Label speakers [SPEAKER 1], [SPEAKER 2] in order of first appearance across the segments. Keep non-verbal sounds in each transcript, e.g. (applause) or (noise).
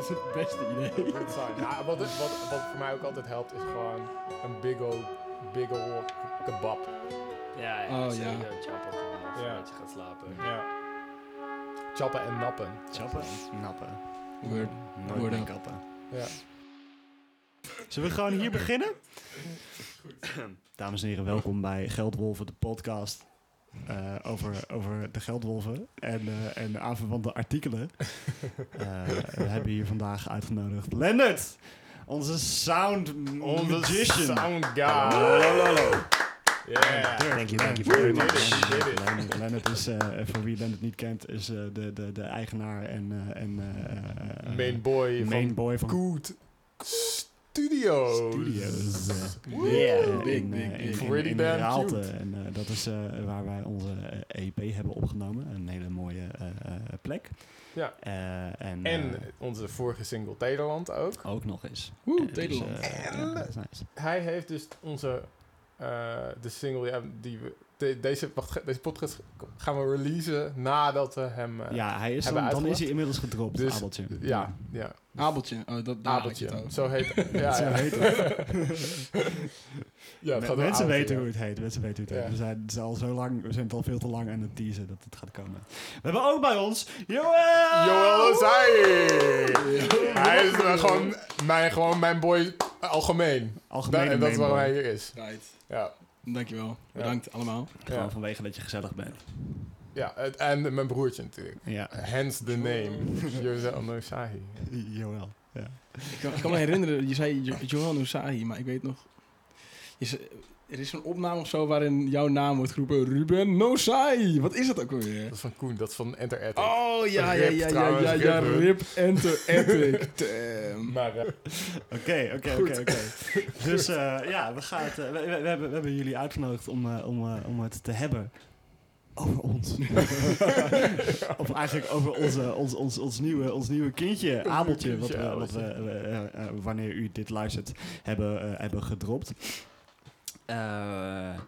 [SPEAKER 1] was het beste idee. (laughs)
[SPEAKER 2] Ja, wat, wat, wat voor mij ook altijd helpt is gewoon een big ol' big ol' kebab.
[SPEAKER 3] Ja, ja.
[SPEAKER 1] Oh, ja.
[SPEAKER 3] chappen gewoon
[SPEAKER 2] Ja.
[SPEAKER 3] voordat je gaat slapen.
[SPEAKER 2] Ja. Chappen en nappen.
[SPEAKER 4] Chappen, nappen.
[SPEAKER 1] Word.
[SPEAKER 4] Nooit
[SPEAKER 1] Word
[SPEAKER 4] meer
[SPEAKER 1] up.
[SPEAKER 4] kappen.
[SPEAKER 2] Ja.
[SPEAKER 4] Zullen we gewoon hier beginnen? Dames en heren, welkom bij Geldwolven, de podcast. Eh, over, over de geldwolven en, eh, en de aanverwante artikelen. (laughs) Eh, we hebben hier vandaag uitgenodigd Lennart, onze sound
[SPEAKER 2] Onze
[SPEAKER 4] magician.
[SPEAKER 2] sound guy. Yeah.
[SPEAKER 3] Thank you, thank you very
[SPEAKER 2] Lennart.
[SPEAKER 3] much.
[SPEAKER 4] Lennart, Lennart is, eh, voor wie Lennart niet kent, is eh, de, de, de eigenaar en, eh, en
[SPEAKER 2] Main boy
[SPEAKER 4] main
[SPEAKER 2] van
[SPEAKER 4] boy van
[SPEAKER 2] Good Studios.
[SPEAKER 4] Studios.
[SPEAKER 3] Yeah.
[SPEAKER 1] big,
[SPEAKER 4] in,
[SPEAKER 1] big, big.
[SPEAKER 4] in, in,
[SPEAKER 2] Pretty
[SPEAKER 4] in
[SPEAKER 2] damn
[SPEAKER 4] Raalte.
[SPEAKER 2] cute.
[SPEAKER 4] En eh, dat is eh, waar wij onze eh, EP hebben opgenomen. Een hele mooie eh, eh, plek.
[SPEAKER 2] Ja.
[SPEAKER 4] Eh, en
[SPEAKER 2] En onze vorige single Nederland ook.
[SPEAKER 4] ook nog eens.
[SPEAKER 1] Woe,
[SPEAKER 4] dus,
[SPEAKER 1] Nederland.
[SPEAKER 4] eh,
[SPEAKER 2] En-
[SPEAKER 4] ja, nice.
[SPEAKER 2] Hij heeft dus onze, eh, de single ja, die we, de- deze, wacht, deze podcast gaan we releasen nadat we hem, eh,
[SPEAKER 4] ja, hij is
[SPEAKER 2] hebben
[SPEAKER 4] dan, dan is hij inmiddels gedropt,
[SPEAKER 2] Dus,
[SPEAKER 4] Abeltje.
[SPEAKER 2] ja, ja,
[SPEAKER 1] Abeltje. Oh, dat,
[SPEAKER 2] Abeltje.
[SPEAKER 1] het.
[SPEAKER 2] Zo heet het. (laughs) Ja,
[SPEAKER 4] Zo
[SPEAKER 2] ja.
[SPEAKER 4] heet (laughs)
[SPEAKER 2] ja, het
[SPEAKER 4] Me-
[SPEAKER 2] gaat
[SPEAKER 4] mensen
[SPEAKER 2] Abeltje,
[SPEAKER 4] weten
[SPEAKER 2] ja.
[SPEAKER 4] hoe het heet. Mensen weten hoe het
[SPEAKER 2] Ja.
[SPEAKER 4] heet. We zijn, het al zo lang, we zijn het al veel te lang aan het teasen dat het gaat komen. We hebben ook bij ons Joël!
[SPEAKER 2] Joel Zai! Hij is eh, gewoon, mijn, gewoon mijn boy algemeen.
[SPEAKER 4] Algemeen
[SPEAKER 2] Da- en dat is waarom hij hier is.
[SPEAKER 1] Right.
[SPEAKER 2] Ja,
[SPEAKER 1] Dankjewel. Bedankt allemaal.
[SPEAKER 4] Gewoon
[SPEAKER 2] ja.
[SPEAKER 4] vanwege dat je gezellig bent.
[SPEAKER 2] ja het- en mijn broertje natuurlijk.
[SPEAKER 4] Ja.
[SPEAKER 2] Hence the name. Joel Nosahi.
[SPEAKER 4] Joël. Ja.
[SPEAKER 1] Ik kan, ik kan me herinneren, je zei Jo- Johan Usahi, maar ik weet nog... Je zei- er is een opname of zo waarin jouw naam wordt geroepen. Ruben Nosai. Wat is dat ook alweer?
[SPEAKER 2] Dat is van Koen, dat is van Enter Attic.
[SPEAKER 1] Oh, ja, ja,
[SPEAKER 2] Rip
[SPEAKER 1] ja, ja, ja, ja,
[SPEAKER 2] Rip.
[SPEAKER 1] Enter Attic. (laughs)
[SPEAKER 2] Maar eh,
[SPEAKER 4] Oké, oké, oké, oké. (laughs) Dus eh, ja, we, gaan het, eh, we, we, we hebben, we hebben jullie uitgenodigd om, eh, om, eh, om het te hebben over ons. (laughs) of eigenlijk over onze, ons, ons, ons, nieuwe, ons nieuwe kindje, Abeltje, wat, we, wat we, wanneer u dit luistert, hebben, eh, hebben gedropt. Eh,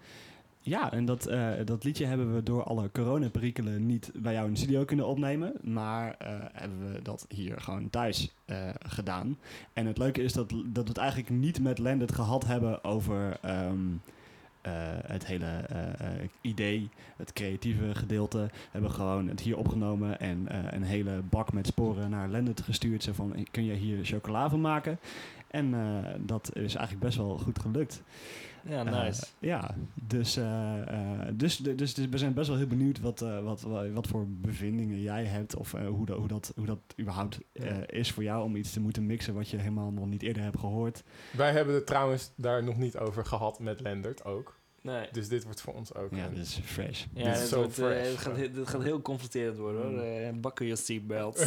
[SPEAKER 4] ja, en dat, eh, dat liedje hebben we door alle coronaperikelen niet bij jou in de studio kunnen opnemen. Maar eh, hebben we dat hier gewoon thuis gedaan. En het leuke is dat, dat we het eigenlijk niet met Lendert gehad hebben over ehm, eh, het hele idee, het creatieve gedeelte. We hebben gewoon het hier opgenomen en een hele bak met sporen naar Lendert gestuurd. Zo van, kun je hier chocola van maken? En dat is eigenlijk best wel goed gelukt.
[SPEAKER 3] Ja,
[SPEAKER 4] Eh,
[SPEAKER 3] nice.
[SPEAKER 4] ja, dus, eh, eh, dus, dus, dus, we zijn best wel heel benieuwd wat, eh, wat, wat, voor bevindingen jij hebt. Of hoe, dat, hoe, dat, hoe dat überhaupt eh,
[SPEAKER 2] Ja.
[SPEAKER 4] is voor jou om iets te moeten mixen wat je helemaal nog niet eerder hebt gehoord.
[SPEAKER 2] wij hebben het trouwens daar nog niet over gehad met Lendert ook.
[SPEAKER 3] Nee.
[SPEAKER 2] Dus dit wordt voor ons ook.
[SPEAKER 4] Ja, dit is fresh.
[SPEAKER 3] Ja,
[SPEAKER 2] Dit is
[SPEAKER 3] het,
[SPEAKER 2] zo
[SPEAKER 3] wordt,
[SPEAKER 2] fresh.
[SPEAKER 3] het gaat, he- het gaat heel confronterend worden hoor. Eh buckle your seatbelt. (laughs)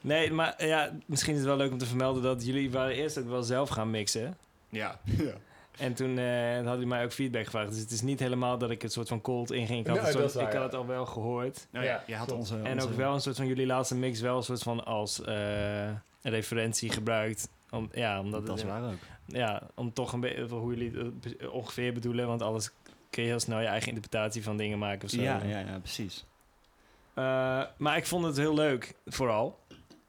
[SPEAKER 3] Nee, maar ja, misschien is het wel leuk om te vermelden dat jullie waren eerst ook wel zelf gaan mixen.
[SPEAKER 4] Ja. ja.
[SPEAKER 3] En toen eh hadden jullie mij ook feedback gevraagd. Dus het is niet helemaal dat ik het soort van cold inging. Ik had,
[SPEAKER 2] Nee,
[SPEAKER 3] soort- ik had het al wel gehoord.
[SPEAKER 4] Nou ja, je had onze,
[SPEAKER 3] En ook wel een soort van jullie laatste mix wel een soort van als eh, referentie gebruikt. Om, ja, omdat
[SPEAKER 4] Dat is
[SPEAKER 3] het,
[SPEAKER 4] waar ook.
[SPEAKER 3] ja, om toch een beetje hoe jullie het be- ongeveer bedoelen. Want alles kun je heel snel je eigen interpretatie van dingen maken of zo.
[SPEAKER 4] Ja, ja, ja, precies.
[SPEAKER 3] Eh, maar ik vond het heel leuk, vooral.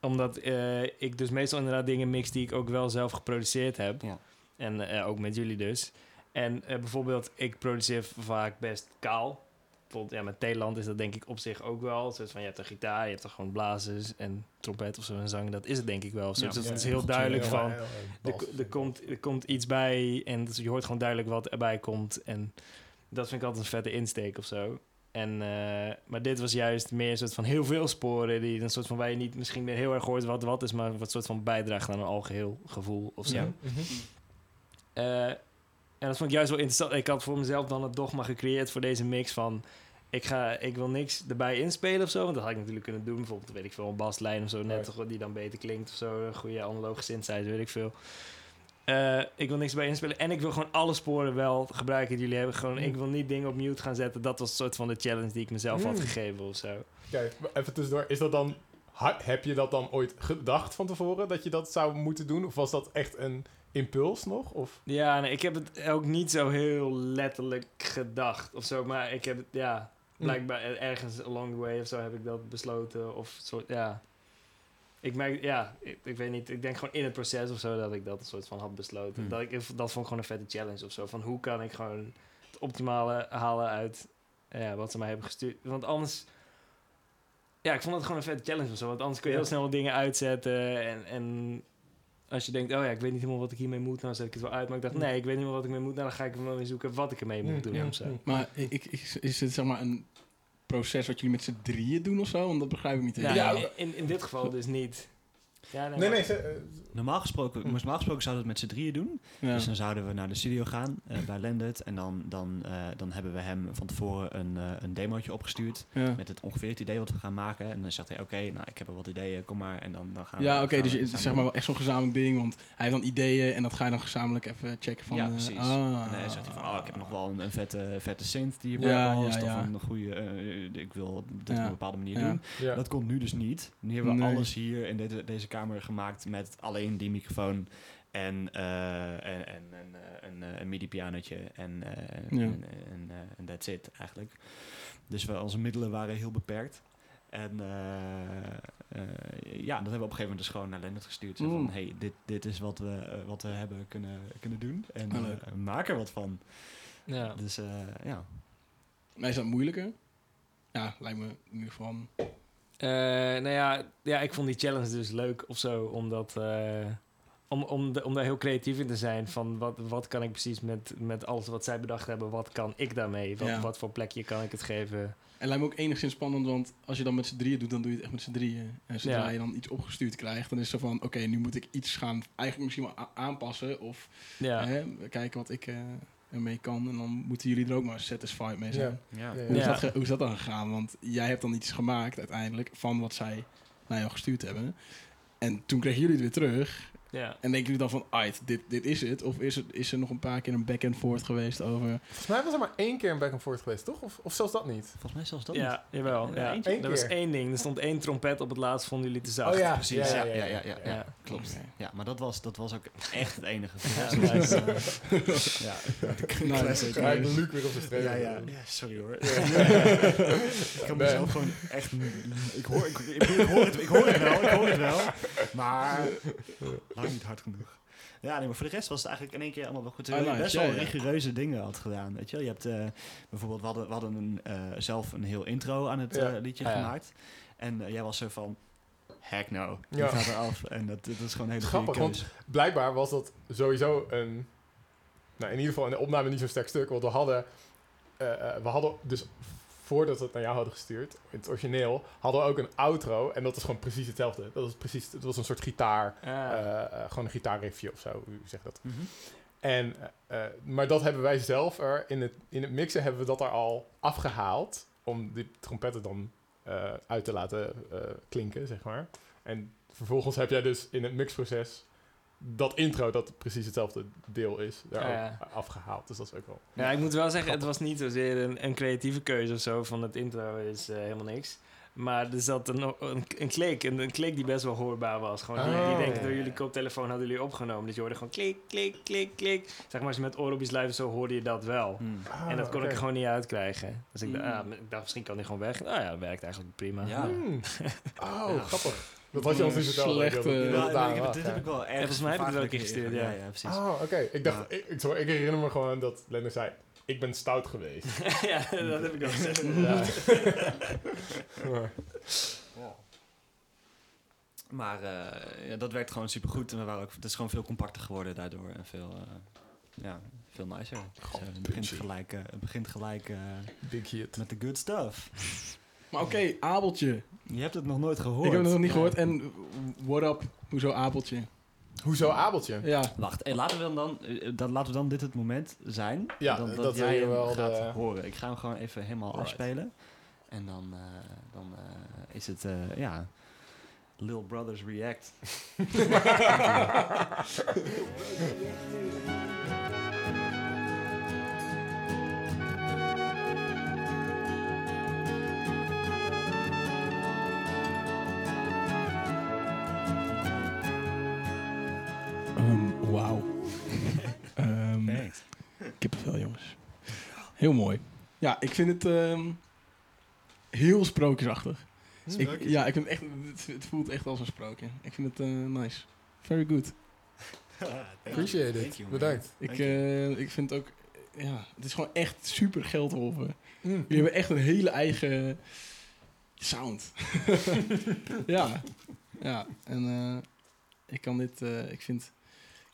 [SPEAKER 3] Omdat eh, ik dus meestal inderdaad dingen mix die ik ook wel zelf geproduceerd heb.
[SPEAKER 4] Ja.
[SPEAKER 3] En eh, ook met jullie dus. En eh, bijvoorbeeld, ik produceer vaak best kaal. Bijvoorbeeld, ja, met Thailand is dat denk ik op zich ook wel. Soort van, je hebt een gitaar, je hebt er gewoon blazers en trompet of zo en zang. Dat is het denk ik wel. Zo,
[SPEAKER 4] Ja.
[SPEAKER 3] dus
[SPEAKER 2] Ja,
[SPEAKER 3] het is heel duidelijk
[SPEAKER 2] ja,
[SPEAKER 3] van...
[SPEAKER 2] ja, ja,
[SPEAKER 3] Er, er, komt, er komt iets bij en dus je hoort gewoon duidelijk wat erbij komt. En dat vind ik altijd een vette insteek of zo. En, eh, maar dit was juist meer een soort van heel veel sporen... die een soort van waar je niet misschien meer heel erg hoort wat wat is... maar wat soort van bijdraagt aan een algeheel gevoel of zo.
[SPEAKER 4] Ja.
[SPEAKER 2] Mhm.
[SPEAKER 3] Eh, en dat vond ik juist wel interessant. Ik had voor mezelf dan het dogma gecreëerd voor deze mix van... Ik, ga, ik wil niks erbij inspelen of zo. Want dat had ik natuurlijk kunnen doen. Bijvoorbeeld, weet ik veel, een baslijn of zo. Net
[SPEAKER 2] Right.
[SPEAKER 3] die dan beter klinkt of zo. Een goede analoge synthesizer, weet ik veel. Eh, ik wil niks erbij inspelen. En ik wil gewoon alle sporen wel gebruiken die jullie hebben. Gewoon,
[SPEAKER 2] Mm.
[SPEAKER 3] Ik wil niet dingen op mute gaan zetten. Dat was een soort van de challenge die ik mezelf had
[SPEAKER 2] Mm.
[SPEAKER 3] gegeven of zo.
[SPEAKER 2] Kijk, even tussendoor. Is dat dan... Heb je dat dan ooit gedacht van tevoren, dat je dat zou moeten doen? Of was dat echt een impuls nog? Of...
[SPEAKER 3] Ja, nee, ik heb het ook niet zo heel letterlijk gedacht of zo. Maar ik heb het, ja,
[SPEAKER 2] Mm.
[SPEAKER 3] blijkbaar ergens along the way of zo heb ik dat besloten. Of soort, ja. ik merk, ja, ik, ik weet niet. Ik denk gewoon in het proces of zo dat ik dat een soort van had besloten.
[SPEAKER 4] Hmm.
[SPEAKER 3] Dat, ik, dat vond ik gewoon een vette challenge of zo. Van hoe kan ik gewoon het optimale halen uit ja, wat ze mij hebben gestuurd. Want anders, ja, ik vond het gewoon een vette challenge of zo. Want anders kun je heel snel dingen uitzetten. En, en als je denkt, oh ja, ik weet niet helemaal wat ik hiermee moet, dan zet ik het wel uit. Maar ik dacht,
[SPEAKER 2] Hmm.
[SPEAKER 3] nee, ik weet niet helemaal wat ik mee moet. Nou, dan ga ik wel eens zoeken wat ik ermee moet doen
[SPEAKER 2] Mm,
[SPEAKER 3] of zo.
[SPEAKER 2] mm.
[SPEAKER 1] Maar ik, ik- is het zeg maar een proces wat jullie met z'n drieën doen of zo? Want dat begrijp ik niet
[SPEAKER 3] Ja.
[SPEAKER 2] Ja,
[SPEAKER 3] in, in dit geval dus niet. Ja,
[SPEAKER 2] Nee, nee, ze- eh,
[SPEAKER 4] Normaal gesproken,
[SPEAKER 2] Hm.
[SPEAKER 4] normaal gesproken zouden we het met z'n drieën doen.
[SPEAKER 1] Ja.
[SPEAKER 4] Dus dan zouden we naar de studio gaan eh, bij Lendert. En dan, dan, eh, dan hebben we hem van tevoren een, een demootje opgestuurd.
[SPEAKER 1] Ja.
[SPEAKER 4] Met het ongeveer het idee wat we gaan maken. En dan zegt hij, oké, nou ik heb er wat ideeën, kom maar. En dan, dan gaan we...
[SPEAKER 1] Ja, oké, dus het is zeg maar wel echt zo'n gezamenlijk ding, want hij heeft dan ideeën en dat ga je dan gezamenlijk even checken van...
[SPEAKER 4] ja, precies.
[SPEAKER 1] ah.
[SPEAKER 4] en dan zegt hij van, oh, ik heb nog wel een, een vette, vette synth die je
[SPEAKER 1] Ja,
[SPEAKER 4] ja,
[SPEAKER 1] ja,
[SPEAKER 4] Of een goede, ik wil dit
[SPEAKER 1] Ja.
[SPEAKER 4] op een bepaalde manier
[SPEAKER 1] Ja.
[SPEAKER 4] doen.
[SPEAKER 2] ja.
[SPEAKER 4] Dat komt nu dus niet. Nu hebben we
[SPEAKER 1] Nee.
[SPEAKER 4] alles hier in deze, deze kamer gemaakt met alleen die microfoon en, eh, en, en, en eh, een, eh, een midi-pianotje en, eh,
[SPEAKER 1] Ja.
[SPEAKER 4] en, en, eh, en that's it eigenlijk. Dus we, onze middelen waren heel beperkt. En eh, eh, ja, dat hebben we op een gegeven moment dus gewoon naar Lennart gestuurd. Zo van,
[SPEAKER 1] Mm.
[SPEAKER 4] hey, dit, dit is wat we, wat we hebben kunnen, kunnen doen. En
[SPEAKER 1] Ah,
[SPEAKER 4] eh, maak er wat van.
[SPEAKER 3] Ja.
[SPEAKER 4] Dus eh, ja.
[SPEAKER 1] Maar is dat moeilijker? Ja, lijkt me in ieder
[SPEAKER 3] Eh, nou ja, ja, ik vond die challenge dus leuk of zo, omdat... eh, om, om, de, om daar heel creatief in te zijn van wat, wat kan ik precies met, met alles wat zij bedacht hebben, wat kan ik daarmee? Wat,
[SPEAKER 1] Ja.
[SPEAKER 3] wat voor plekje kan ik het geven?
[SPEAKER 1] En lijkt me ook enigszins spannend, want als je dan met z'n drieën doet, dan doe je het echt met z'n drieën. En zodra
[SPEAKER 3] Ja.
[SPEAKER 1] je dan iets opgestuurd krijgt, dan is het zo van, oké, nu moet ik iets gaan, eigenlijk misschien wel aanpassen. Of
[SPEAKER 3] Ja,
[SPEAKER 1] hè, kijken wat ik eh, ermee kan. En dan moeten jullie er ook maar satisfied mee zijn.
[SPEAKER 2] Ja.
[SPEAKER 4] ja.
[SPEAKER 2] Ja,
[SPEAKER 1] Hoe, is dat hoe is dat dan gegaan? Want jij hebt dan iets gemaakt uiteindelijk van wat zij naar jou gestuurd hebben. En toen kregen jullie het weer terug.
[SPEAKER 3] Ja.
[SPEAKER 1] En denken jullie dan van, ait, dit, dit is het? Of is, het, is er nog een paar keer een back and forth geweest over...
[SPEAKER 2] Volgens mij was er maar één keer een back and forth geweest, toch? Of, of zelfs dat niet?
[SPEAKER 4] Volgens mij zelfs dat niet.
[SPEAKER 3] Ja, jawel.
[SPEAKER 4] Ja,
[SPEAKER 3] Ja, Er was één ding. Er stond één trompet op het laatst, vonden jullie te zacht.
[SPEAKER 2] Oh ja,
[SPEAKER 4] precies. Ja, ja, ja, ja, ja.
[SPEAKER 3] Ja.
[SPEAKER 4] Klopt. Ja, maar dat was, dat was ook echt het enige. (laughs)
[SPEAKER 3] Ja, nice.
[SPEAKER 4] eh, ja,
[SPEAKER 1] Nice.
[SPEAKER 2] Ga ik Luc weer op streep.
[SPEAKER 4] ja, ja, ja, sorry hoor. (laughs) Ik kan mezelf gewoon echt... Ik hoor, ik, ik, ik hoor het, ik hoor het wel, ik hoor het wel. Maar lang niet hard genoeg. Ja, nee, maar voor de rest was het eigenlijk in één keer allemaal wel goed. Terwijl je best
[SPEAKER 1] ja,
[SPEAKER 4] wel
[SPEAKER 1] ja.
[SPEAKER 4] rigoureuze dingen had gedaan. Weet je, wel. je hebt eh, bijvoorbeeld, we hadden, we hadden een, eh, zelf een heel intro aan het
[SPEAKER 2] Ja.
[SPEAKER 4] eh, liedje
[SPEAKER 3] Ah, ja.
[SPEAKER 4] gemaakt. En jij was zo van, heck no, die
[SPEAKER 2] Ja.
[SPEAKER 4] gaat eraf. En dat, dat is gewoon een hele
[SPEAKER 2] Grappig, want. Blijkbaar was dat sowieso een... Nou, in ieder geval in de opname niet zo'n sterk stuk. Want we hadden... eh, eh, we hadden dus... Voordat we het naar jou hadden gestuurd, in het origineel, hadden we ook een outro. En dat is gewoon precies hetzelfde. Dat was precies... Het was een soort gitaar...
[SPEAKER 3] Ja.
[SPEAKER 2] eh, eh, gewoon een gitaarriffje of zo. Hoe zeg je dat?
[SPEAKER 4] Mhm.
[SPEAKER 2] En, eh, maar dat hebben wij zelf er in het, in het mixen hebben we dat er al afgehaald om die trompetten dan uit te laten klinken, zeg maar. En vervolgens heb jij dus in het mixproces dat intro, dat precies hetzelfde deel is, daar
[SPEAKER 3] Ja,
[SPEAKER 2] ook afgehaald. Dus dat is ook wel.
[SPEAKER 3] Ja, ik moet wel zeggen, het was niet zozeer een, een creatieve keuze of zo. Van het intro is eh, helemaal niks. Maar er zat een, een, een klik, een, een klik die best wel hoorbaar was. Gewoon die, die
[SPEAKER 2] Oh.
[SPEAKER 3] denk ik door jullie koptelefoon hadden jullie opgenomen. Dus je hoorde gewoon klik, klik, klik, klik. Zeg maar, als je met oordopjes luistert, zo hoorde je dat wel.
[SPEAKER 4] Hmm.
[SPEAKER 3] en dat kon
[SPEAKER 2] Ah,
[SPEAKER 3] ik er gewoon niet uitkrijgen. Dus ik dacht,
[SPEAKER 1] Mm.
[SPEAKER 3] ah, ik dacht, misschien kan die gewoon weg. Nou ja, dat werkt eigenlijk prima.
[SPEAKER 4] Ja.
[SPEAKER 2] Hmm. (laughs) Oh,
[SPEAKER 4] Ja.
[SPEAKER 2] grappig. Dat had je ons niet verteld.
[SPEAKER 1] Slechte- Ja,
[SPEAKER 4] Ja, ik heb-
[SPEAKER 2] was,
[SPEAKER 4] dit heb ik wel ergens
[SPEAKER 3] volgens mij heb ik het wel een keer
[SPEAKER 4] vaak
[SPEAKER 3] gestuurd,
[SPEAKER 4] Ja,
[SPEAKER 3] ja.
[SPEAKER 4] ja, precies.
[SPEAKER 2] Oh, oké. Ik dacht, ik, ik, sorry, ik herinner me gewoon dat Lennart zei, ik ben stout geweest. (laughs)
[SPEAKER 3] ja, dat heb ik al gezegd.
[SPEAKER 2] Ja. Maar- (laughs)
[SPEAKER 4] Maar eh, ja, dat werkt gewoon supergoed. En we waren ook, het is gewoon veel compacter geworden daardoor. En veel, eh, ja, veel nicer. Dus, eh, het begint gelijk, eh, het begint gelijk eh,
[SPEAKER 2] Big hit.
[SPEAKER 4] met de good stuff. (laughs)
[SPEAKER 1] Maar oké, Abeltje.
[SPEAKER 4] Je hebt het nog nooit gehoord.
[SPEAKER 1] Ik heb het nog niet gehoord. En what up? Hoezo Abeltje?
[SPEAKER 2] Hoezo Abeltje?
[SPEAKER 1] Ja.
[SPEAKER 4] Wacht, hey, laten, we hem dan, eh, dat, laten we dan dit het moment zijn.
[SPEAKER 2] Ja,
[SPEAKER 4] dat,
[SPEAKER 2] dat
[SPEAKER 4] jij
[SPEAKER 2] we
[SPEAKER 4] hem
[SPEAKER 2] wel
[SPEAKER 4] gaat
[SPEAKER 2] de-
[SPEAKER 4] horen. Ik ga hem gewoon even helemaal
[SPEAKER 2] Alright.
[SPEAKER 4] afspelen. En dan, eh, dan eh, is het, eh, ja, Lil Brothers React. (laughs) (laughs)
[SPEAKER 1] Heel mooi. Ja, ik vind het ehm, heel sprookjesachtig. Ik, ja, ik vind het, echt, het, het voelt echt als een sprookje. Ik vind het eh, nice. Very good. (laughs)
[SPEAKER 2] Appreciate
[SPEAKER 4] Thank
[SPEAKER 2] it.
[SPEAKER 4] you.
[SPEAKER 2] Bedankt.
[SPEAKER 1] Ik, eh, ik vind het ook... Ja, het is gewoon echt super geldwolven.
[SPEAKER 2] Mm.
[SPEAKER 1] Jullie hebben echt een hele eigen sound. (laughs) ja. Ja, en eh, ik kan dit... eh, ik vind...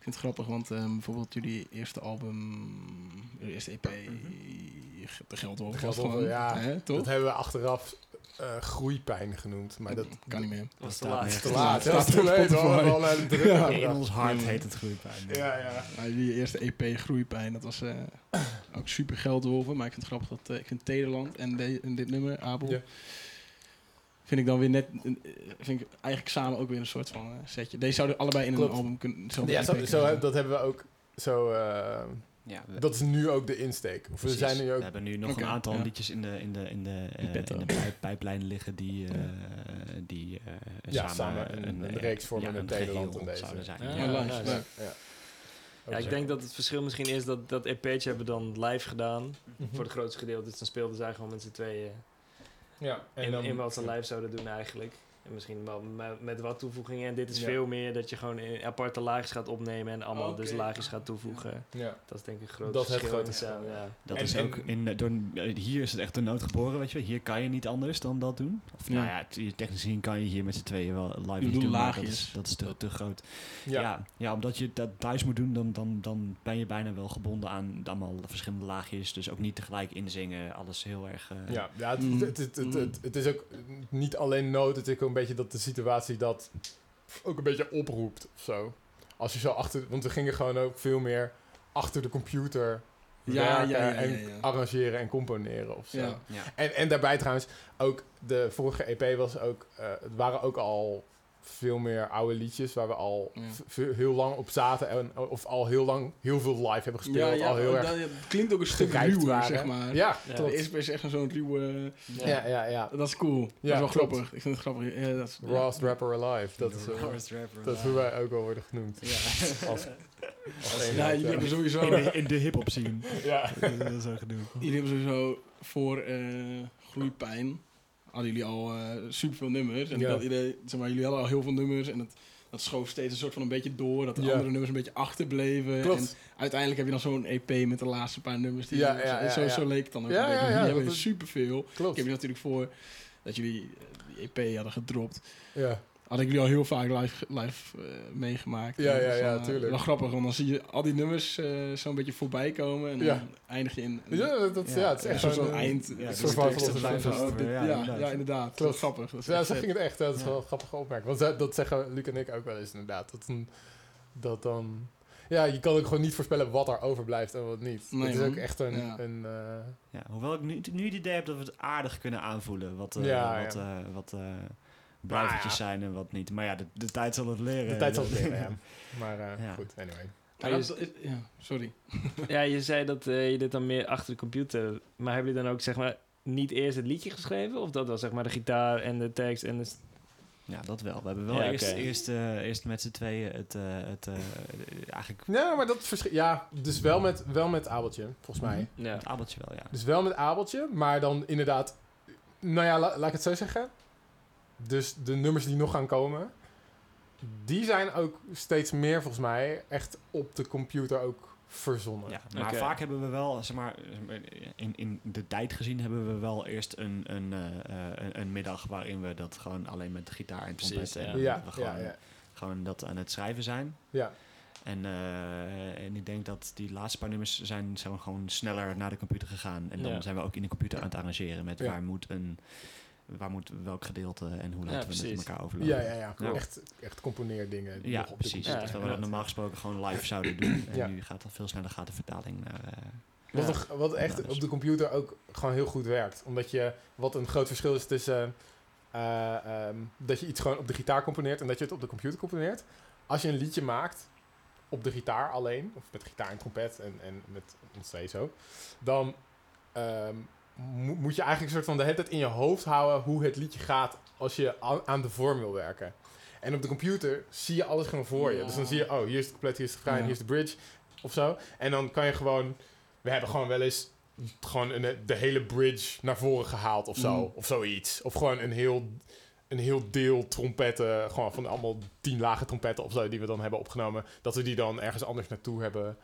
[SPEAKER 1] Ik vind het grappig, want eh, bijvoorbeeld jullie eerste album, jullie eerste EP, de Geldwolf
[SPEAKER 2] De Geldwolf,
[SPEAKER 1] gewoon,
[SPEAKER 2] ja.
[SPEAKER 1] hè, toch?
[SPEAKER 2] Dat hebben we achteraf eh, groeipijn genoemd. Maar dat
[SPEAKER 1] kan niet meer.
[SPEAKER 3] was te
[SPEAKER 4] staat
[SPEAKER 3] laat.
[SPEAKER 2] te laat. Dat is te laat. Al druk
[SPEAKER 1] Ja.
[SPEAKER 4] In ons hart heet het groeipijn.
[SPEAKER 2] Ja, ja.
[SPEAKER 1] Ja, jullie eerste EP Groeipijn, dat was eh, ook super geldwolven. Maar ik vind het grappig dat eh, ik vind Nederland en, de, en dit nummer, Abel,
[SPEAKER 2] Ja.
[SPEAKER 1] Vind ik dan weer net, eh, vind ik eigenlijk samen ook weer een soort van eh, setje. Deze zouden allebei in
[SPEAKER 2] Klopt.
[SPEAKER 1] een album kunnen.
[SPEAKER 2] Ja, zo, zo, dat hebben we ook zo... eh,
[SPEAKER 4] Ja, we-
[SPEAKER 2] dat is nu ook de insteek. Of we zijn nu ook...
[SPEAKER 4] We hebben nu nog een aantal
[SPEAKER 1] ja.
[SPEAKER 4] liedjes in de, in de, in de,
[SPEAKER 1] In
[SPEAKER 4] in de pijp, pijplijn liggen die, eh, die eh,
[SPEAKER 2] Ja,
[SPEAKER 4] samen,
[SPEAKER 2] samen een- een reeks vormen
[SPEAKER 4] een
[SPEAKER 2] Nederland en deze.
[SPEAKER 4] zouden zijn.
[SPEAKER 3] Ja,
[SPEAKER 1] Ja,
[SPEAKER 3] ja,
[SPEAKER 1] live,
[SPEAKER 3] ja,
[SPEAKER 1] leuk.
[SPEAKER 2] Ja.
[SPEAKER 3] Ja, ik denk dat het verschil misschien is dat dat EP'tje hebben we dan live gedaan.
[SPEAKER 2] Mhm.
[SPEAKER 3] Voor het grootste gedeelte. Dus dan speelden zij gewoon met z'n tweeën
[SPEAKER 2] Ja, en
[SPEAKER 3] in,
[SPEAKER 2] dan...
[SPEAKER 3] in wat ze live zouden doen eigenlijk. En misschien wel met, wat toevoegingen. En dit is
[SPEAKER 2] Ja.
[SPEAKER 3] veel meer dat je gewoon in aparte laagjes gaat opnemen en allemaal dus laagjes gaat toevoegen.
[SPEAKER 2] Ja.
[SPEAKER 3] Dat is denk ik het grote
[SPEAKER 2] Dat het
[SPEAKER 3] verschil
[SPEAKER 2] grote verschil,
[SPEAKER 3] ja.
[SPEAKER 4] Dat
[SPEAKER 2] En-
[SPEAKER 4] is ook in, eh, door, eh, hier is het echt de nood geboren, weet je wel. Hier kan je niet anders dan dat doen. Of,
[SPEAKER 1] Ja.
[SPEAKER 4] Nou ja, technisch gezien kan je hier met z'n tweeën wel live
[SPEAKER 1] doet
[SPEAKER 4] doen, maar dat
[SPEAKER 1] laagjes.
[SPEAKER 4] is, dat is te, te groot.
[SPEAKER 2] Ja.
[SPEAKER 4] Ja. Ja, omdat je dat thuis moet doen, dan, dan, dan ben je bijna wel gebonden aan allemaal verschillende laagjes. Dus ook niet tegelijk inzingen, alles heel erg... eh,
[SPEAKER 2] Ja, ja het,
[SPEAKER 1] Mm.
[SPEAKER 2] het, het, het, het, het is ook niet alleen nood, het is ook een beetje dat de situatie dat ook een beetje oproept of zo. Als je zo achter, want we gingen gewoon ook veel meer achter de computer
[SPEAKER 1] Ja,
[SPEAKER 2] werken
[SPEAKER 1] ja, ja,
[SPEAKER 2] en arrangeren en componeren of zo.
[SPEAKER 1] Ja.
[SPEAKER 4] Ja.
[SPEAKER 2] En, en daarbij trouwens, ook de vorige EP was ook, eh, het waren ook al veel meer oude liedjes waar we al
[SPEAKER 1] Ja.
[SPEAKER 2] heel lang op zaten en of al heel lang heel veel live hebben gespeeld.
[SPEAKER 1] Ja, ja,
[SPEAKER 2] al heel erg
[SPEAKER 1] dat, klinkt ook een stuk ruwer,
[SPEAKER 2] waren.
[SPEAKER 1] zeg maar.
[SPEAKER 2] Ja.
[SPEAKER 1] De eerste is echt zo'n ruwe...
[SPEAKER 2] Ja, ja, ja.
[SPEAKER 1] Dat is cool. dat is wel
[SPEAKER 2] klopt.
[SPEAKER 1] grappig. Ik vind het grappig. Ja, dat is, ja.
[SPEAKER 2] Rawest rapper alive. Dat is, eh,
[SPEAKER 4] rapper
[SPEAKER 2] dat is hoe wij ook wel worden genoemd.
[SPEAKER 4] Ja.
[SPEAKER 2] Als, als
[SPEAKER 1] Ja, jullie hebben
[SPEAKER 4] in,
[SPEAKER 1] sowieso...
[SPEAKER 4] de, in de hip-hop scene.
[SPEAKER 2] ja.
[SPEAKER 4] dat is zo gedoe.
[SPEAKER 1] Jullie hebben sowieso voor eh Groeipijn hadden jullie al eh superveel nummers. En
[SPEAKER 2] Ja.
[SPEAKER 1] dat idee, zeg maar, jullie hadden al heel veel nummers en dat, dat schoof steeds een soort van een beetje door. Dat de
[SPEAKER 2] Ja.
[SPEAKER 1] andere nummers een beetje achterbleven. En
[SPEAKER 2] Klopt.
[SPEAKER 1] uiteindelijk heb je dan zo'n EP met de laatste paar nummers. Die
[SPEAKER 2] Ja, ja, ja,
[SPEAKER 1] zo, zo leek het dan ook.
[SPEAKER 2] Ja,
[SPEAKER 1] een beetje.
[SPEAKER 2] ja,
[SPEAKER 1] jullie hebben superveel. Ik
[SPEAKER 2] Klopt.
[SPEAKER 1] heb je natuurlijk voor dat jullie eh, die EP hadden gedropt.
[SPEAKER 2] Ja.
[SPEAKER 1] Had ik jullie al heel vaak live, live eh, meegemaakt.
[SPEAKER 2] Ja, ja, ja,
[SPEAKER 1] dan, eh,
[SPEAKER 2] tuurlijk.
[SPEAKER 1] Wel grappig, want dan zie je al die nummers eh, zo'n beetje voorbij komen. En
[SPEAKER 2] Ja.
[SPEAKER 1] dan eindig je in...
[SPEAKER 2] Ja, dat, ja, het is echt
[SPEAKER 1] zo'n eind.
[SPEAKER 4] ja,
[SPEAKER 1] Ja, ja,
[SPEAKER 4] inderdaad.
[SPEAKER 2] Klopt.
[SPEAKER 1] is grappig. Dat is
[SPEAKER 2] Ja,
[SPEAKER 1] echt
[SPEAKER 2] zo ging het echt. Dat is
[SPEAKER 1] Ja.
[SPEAKER 2] wel een grappige opmerking. Want dat, dat zeggen Luc en ik ook wel eens inderdaad. Dat, een, dat dan... Ja, je kan ook gewoon niet voorspellen wat er overblijft en wat niet.
[SPEAKER 1] Nee,
[SPEAKER 2] het is
[SPEAKER 1] man.
[SPEAKER 2] ook echt een...
[SPEAKER 1] Ja.
[SPEAKER 2] een eh,
[SPEAKER 4] Ja, hoewel ik nu, nu het idee heb dat we het aardig kunnen aanvoelen. Wat, eh,
[SPEAKER 2] Ja,
[SPEAKER 4] wat,
[SPEAKER 2] ja.
[SPEAKER 4] eh, wat blijvertjes
[SPEAKER 2] ja.
[SPEAKER 4] zijn en wat niet. Maar ja, de, de tijd zal het leren.
[SPEAKER 2] de tijd zal het leren, ja. (laughs) Maar eh,
[SPEAKER 4] Ja.
[SPEAKER 2] goed, anyway.
[SPEAKER 1] Maar
[SPEAKER 3] Ja,
[SPEAKER 1] dat is- ja, sorry. (laughs)
[SPEAKER 3] Ja, je zei dat eh, je dit dan meer achter de computer... Maar hebben jullie dan ook zeg maar niet eerst het liedje geschreven? Of dat was zeg maar de gitaar en de tekst en de...
[SPEAKER 4] Ja, dat wel. We hebben wel
[SPEAKER 3] Ja,
[SPEAKER 4] eerst, eerst, eh, eerst met z'n tweeën het, eh, het eh, eigenlijk
[SPEAKER 2] Ja, maar dat verschilt... Ja, dus wel met, wel met Abeltje, volgens mij.
[SPEAKER 3] Ja.
[SPEAKER 4] het abeltje wel, ja.
[SPEAKER 2] Dus wel met Abeltje, maar dan inderdaad... Nou ja, la- laat ik het zo zeggen. Dus de nummers die nog gaan komen... Die zijn ook steeds meer, volgens mij, echt op de computer ook verzonnen.
[SPEAKER 4] ja maar vaak hebben we wel, zeg maar, in, in de tijd gezien hebben we wel eerst een, een, eh, eh, een, een middag waarin we dat gewoon alleen met de gitaar en
[SPEAKER 3] Precies,
[SPEAKER 4] trompet en
[SPEAKER 3] ja.
[SPEAKER 2] Ja,
[SPEAKER 4] we gewoon,
[SPEAKER 2] ja, ja.
[SPEAKER 4] gewoon dat aan het schrijven zijn.
[SPEAKER 2] ja.
[SPEAKER 4] En, eh, en ik denk dat die laatste paar nummers zijn, zijn we gewoon sneller naar de computer gegaan. En dan
[SPEAKER 3] Ja.
[SPEAKER 4] zijn we ook in de computer aan het arrangeren met
[SPEAKER 2] Ja.
[SPEAKER 4] waar moet een waar moet welk gedeelte en hoe laten we het met elkaar overlopen.
[SPEAKER 2] Ja, ja, ja.
[SPEAKER 4] Ja.
[SPEAKER 2] Echt, echt componeerdingen.
[SPEAKER 4] Ja,
[SPEAKER 2] nog op de
[SPEAKER 4] precies.
[SPEAKER 2] computer.
[SPEAKER 3] Ja,
[SPEAKER 4] Terwijl we dat normaal gesproken gewoon live zouden doen. En
[SPEAKER 2] Ja.
[SPEAKER 4] nu gaat dat veel sneller gaat de vertaling naar... eh,
[SPEAKER 2] Wat, toch- wat echt
[SPEAKER 4] Ja, dus-
[SPEAKER 2] op de computer ook gewoon heel goed werkt. Omdat je, wat een groot verschil is tussen eh, ehm, dat je iets gewoon op de gitaar componeert en dat je het op de computer componeert. Als je een liedje maakt op de gitaar alleen, of met gitaar en trompet en, en met ons twee zo, dan ehm, mo- moet je eigenlijk een soort van de hele tijd in je hoofd houden hoe het liedje gaat als je aan de vorm wil werken. En op de computer zie je alles gewoon voor je.
[SPEAKER 1] Ja.
[SPEAKER 2] Dus dan zie je, oh, hier is het couplet, hier is het refrein,
[SPEAKER 1] Ja.
[SPEAKER 2] hier is de bridge, of zo. En dan kan je gewoon... We hebben gewoon wel eens gewoon een, de hele bridge naar voren gehaald of zo.
[SPEAKER 1] Mm.
[SPEAKER 2] Of zoiets. Of gewoon een heel, een heel deel trompetten. Gewoon van allemaal tien lage trompetten of zo die we dan hebben opgenomen. Dat we die dan ergens anders naartoe hebben.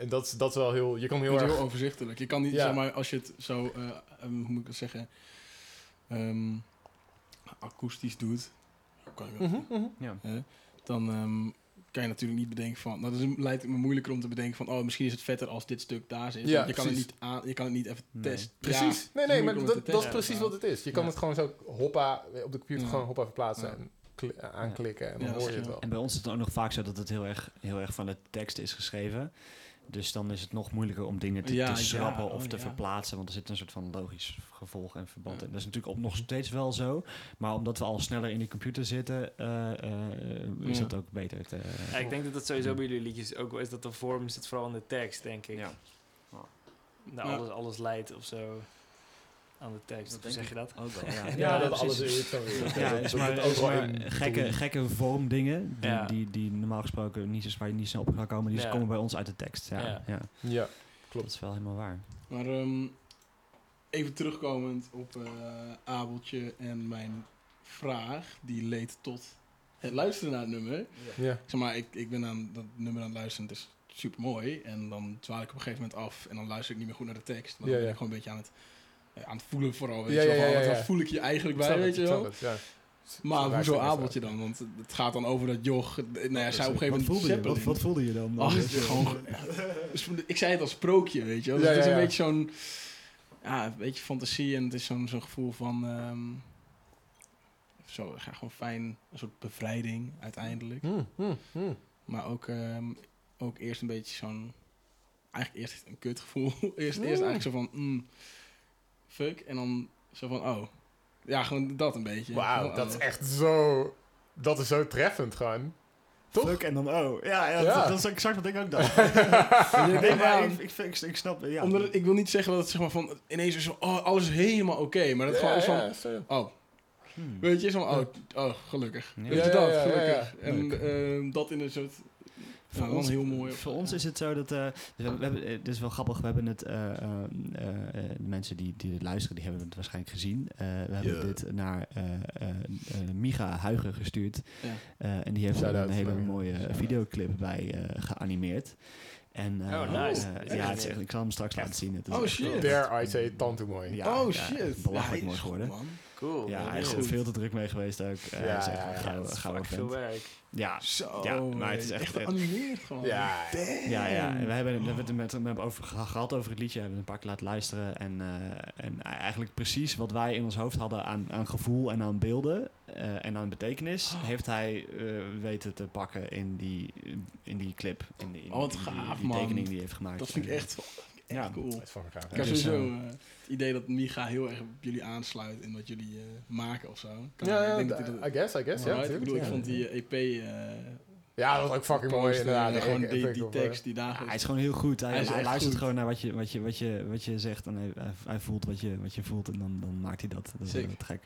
[SPEAKER 2] En dat, is- dat is wel heel... Je kan heel
[SPEAKER 1] heel,
[SPEAKER 2] erg...
[SPEAKER 1] heel overzichtelijk. Je kan niet,
[SPEAKER 2] Ja.
[SPEAKER 1] zeg maar, als je het zo, eh, ehm, hoe moet ik dat zeggen, ehm, akoestisch doet, kan je,
[SPEAKER 2] Mhm, mhm.
[SPEAKER 4] Ja.
[SPEAKER 1] dan ehm, kan je natuurlijk niet bedenken van, nou, dat is, lijkt het me moeilijker om te bedenken van, oh, misschien is het vetter als dit stuk daar zit.
[SPEAKER 2] Ja,
[SPEAKER 1] Want je, kan het niet aan, je kan het niet even
[SPEAKER 4] Nee.
[SPEAKER 1] testen.
[SPEAKER 2] Precies.
[SPEAKER 1] Ja,
[SPEAKER 2] nee,
[SPEAKER 1] het
[SPEAKER 2] nee, maar dat,
[SPEAKER 1] het
[SPEAKER 2] dat is precies
[SPEAKER 1] ja.
[SPEAKER 2] wat het is. Je kan het gewoon zo hoppa, op de computer
[SPEAKER 1] Ja.
[SPEAKER 2] gewoon hoppa verplaatsen
[SPEAKER 1] Ja.
[SPEAKER 2] en kli- aanklikken en dan
[SPEAKER 1] Ja,
[SPEAKER 2] hoor je het wel.
[SPEAKER 4] En bij ons is het ook nog vaak zo dat het heel erg, heel erg van de tekst is geschreven. Dus dan is het nog moeilijker om dingen te,
[SPEAKER 1] Ja,
[SPEAKER 4] te
[SPEAKER 1] ja,
[SPEAKER 4] schrappen
[SPEAKER 1] oh
[SPEAKER 4] of te
[SPEAKER 1] ja.
[SPEAKER 4] verplaatsen. Want er zit een soort van logisch gevolg en verband
[SPEAKER 1] Ja.
[SPEAKER 4] in. Dat is natuurlijk ook nog steeds wel zo. Maar omdat we al sneller in die computer zitten, eh, eh, is
[SPEAKER 1] Ja.
[SPEAKER 4] dat ook beter. Te,
[SPEAKER 3] Ja, ik denk dat dat sowieso bij jullie liedjes ook wel is. Dat de vorm zit vooral in de tekst, denk ik.
[SPEAKER 4] Ja.
[SPEAKER 3] Nou,
[SPEAKER 1] Ja.
[SPEAKER 3] alles, alles leidt of zo aan de tekst.
[SPEAKER 4] Dat
[SPEAKER 3] zeg je dat?
[SPEAKER 4] Ook wel, (laughs) ja.
[SPEAKER 2] Ja, dat
[SPEAKER 4] precies.
[SPEAKER 2] alles is zo weer.
[SPEAKER 4] Ja, is maar,
[SPEAKER 2] het
[SPEAKER 4] is maar gekke, gekke vormdingen die,
[SPEAKER 3] Ja.
[SPEAKER 4] die, die normaal gesproken niet, zo- waar je niet snel op kan komen, die
[SPEAKER 3] Ja.
[SPEAKER 4] komen bij ons uit de tekst. Ja,
[SPEAKER 3] Ja.
[SPEAKER 4] ja.
[SPEAKER 2] Ja,
[SPEAKER 4] dat is wel helemaal waar.
[SPEAKER 1] Maar ehm, even terugkomend op eh, Abeltje en mijn vraag, die leed tot het luisteren naar het nummer.
[SPEAKER 2] ja.
[SPEAKER 1] Zeg maar, ik, ik ben aan dat nummer aan het luisteren, het is super mooi. En dan dwaal ik op een gegeven moment af en dan luister ik niet meer goed naar de tekst. Maar dan
[SPEAKER 2] Ja,
[SPEAKER 1] ben
[SPEAKER 2] ja.
[SPEAKER 1] ik gewoon een beetje aan het, aan het voelen vooral. Weet
[SPEAKER 2] Ja,
[SPEAKER 1] je wel,
[SPEAKER 2] ja,
[SPEAKER 1] van,
[SPEAKER 2] ja,
[SPEAKER 1] wat-
[SPEAKER 2] ja.
[SPEAKER 1] wat voel ik je eigenlijk bij, weet je wel? Maar
[SPEAKER 2] Zo
[SPEAKER 1] hoezo Abeltje dan? Want het gaat dan over dat joch, eh, nou ja, zij op een gegeven
[SPEAKER 4] wat,
[SPEAKER 1] moment
[SPEAKER 4] voelde je, wat, wat voelde je dan?
[SPEAKER 1] Ach,
[SPEAKER 4] Dan? (laughs)
[SPEAKER 1] het is gewoon, ik zei het als sprookje, weet je wel. Dus
[SPEAKER 2] Ja,
[SPEAKER 1] het is een beetje zo'n, ja, een beetje fantasie en het is zo'n zo'n gevoel van, ehm, zo, ja, gewoon fijn, een soort bevrijding uiteindelijk.
[SPEAKER 2] Hm, hm, hm.
[SPEAKER 1] Maar ook, ehm, ook eerst een beetje zo'n, eigenlijk eerst een kutgevoel. (laughs) eerst,
[SPEAKER 2] Mm.
[SPEAKER 1] eerst eigenlijk zo van, mm, fuck, en dan zo van, oh. Ja, gewoon dat een beetje.
[SPEAKER 2] Wauw, dat
[SPEAKER 1] oh.
[SPEAKER 2] is echt zo... Dat is zo treffend gewoon. Toch?
[SPEAKER 4] Fuck en dan oh. Ja, ja,
[SPEAKER 2] Ja.
[SPEAKER 4] Dat, dat is exact wat ik ook dacht. (laughs) nee, maar ik, ik, ik, ik snap, ja.
[SPEAKER 1] Omdat het- ik wil niet zeggen dat het zeg maar van ineens is zo, oh, alles is helemaal oké. maar dat gewoon is van,
[SPEAKER 2] ja, zo.
[SPEAKER 1] oh,
[SPEAKER 4] Hmm.
[SPEAKER 1] weet je, zo van, oh, oh, gelukkig.
[SPEAKER 4] Ja.
[SPEAKER 1] Weet je dat,
[SPEAKER 2] ja, ja,
[SPEAKER 1] gelukkig.
[SPEAKER 2] ja.
[SPEAKER 1] En ehm, dat in een soort,
[SPEAKER 4] Voor,
[SPEAKER 1] ja,
[SPEAKER 4] ons,
[SPEAKER 1] heel mooi.
[SPEAKER 4] voor ons is het zo dat... eh, we hebben, we hebben, eh, dit is wel grappig, we hebben het... eh, eh, eh, eh, de mensen die, die dit luisteren, die hebben het waarschijnlijk gezien. Eh, we hebben dit naar eh eh, eh, Miga Huigen gestuurd.
[SPEAKER 1] Ja.
[SPEAKER 4] Eh, en die heeft er
[SPEAKER 2] Shout-out
[SPEAKER 4] een hele mooie videoclip bij eh, geanimeerd. En, eh,
[SPEAKER 3] Oh, nice.
[SPEAKER 4] ja, het is echt, ik zal hem straks laten zien. Het is
[SPEAKER 1] Oh, shit.
[SPEAKER 2] Dare I say, tante mooi.
[SPEAKER 4] Ja,
[SPEAKER 1] oh
[SPEAKER 4] ja,
[SPEAKER 1] shit.
[SPEAKER 4] belachelijk mooi geworden.
[SPEAKER 1] man.
[SPEAKER 3] Cool.
[SPEAKER 4] Ja, hij is er
[SPEAKER 3] goed.
[SPEAKER 4] veel te druk mee geweest ook. Eh,
[SPEAKER 2] Ja,
[SPEAKER 4] is echt
[SPEAKER 2] ja,
[SPEAKER 4] een
[SPEAKER 2] ja,
[SPEAKER 3] veel werk.
[SPEAKER 4] Ja,
[SPEAKER 1] Zo,
[SPEAKER 4] Ja, maar het is echt-
[SPEAKER 1] echt geanimeerd gewoon.
[SPEAKER 2] Ja.
[SPEAKER 1] Damn.
[SPEAKER 4] Ja, ja. En we hebben, we hebben het met, hem over geha- gehad over het liedje. We hebben het een paar keer laten luisteren. En, eh, en eigenlijk precies wat wij in ons hoofd hadden aan, aan gevoel en aan beelden eh, en aan betekenis,
[SPEAKER 1] Oh.
[SPEAKER 4] heeft hij eh, weten te pakken in die, in die clip. In die, in
[SPEAKER 1] Oh, wat
[SPEAKER 4] die, die-
[SPEAKER 1] gaaf,
[SPEAKER 4] die
[SPEAKER 1] man.
[SPEAKER 4] tekening die hij heeft gemaakt.
[SPEAKER 1] Dat vind ik echt, echt
[SPEAKER 4] Ja.
[SPEAKER 1] cool. Ik heb
[SPEAKER 4] Dus,
[SPEAKER 1] sowieso eh, het idee dat Miga heel erg op jullie aansluit in wat jullie eh, maken of zo. Kan-
[SPEAKER 2] Ja,
[SPEAKER 1] ik
[SPEAKER 2] ja,
[SPEAKER 1] denk dat
[SPEAKER 2] I guess, I guess. Ja,
[SPEAKER 1] ik bedoel, ik
[SPEAKER 2] ja.
[SPEAKER 1] vond die eh, EP...
[SPEAKER 2] Ja, dat was ook fucking mooi inderdaad. Ik-
[SPEAKER 1] gewoon die, die tekst die daar
[SPEAKER 4] Ja, hij is
[SPEAKER 1] is.
[SPEAKER 4] gewoon heel goed. Hij,
[SPEAKER 1] Hij is
[SPEAKER 4] hij
[SPEAKER 1] echt
[SPEAKER 4] luistert
[SPEAKER 1] goed.
[SPEAKER 4] gewoon naar wat je, wat je, wat je, wat je zegt. En hij, hij, voelt wat je, wat je voelt. En dan, dan maakt hij dat. Dat is gek.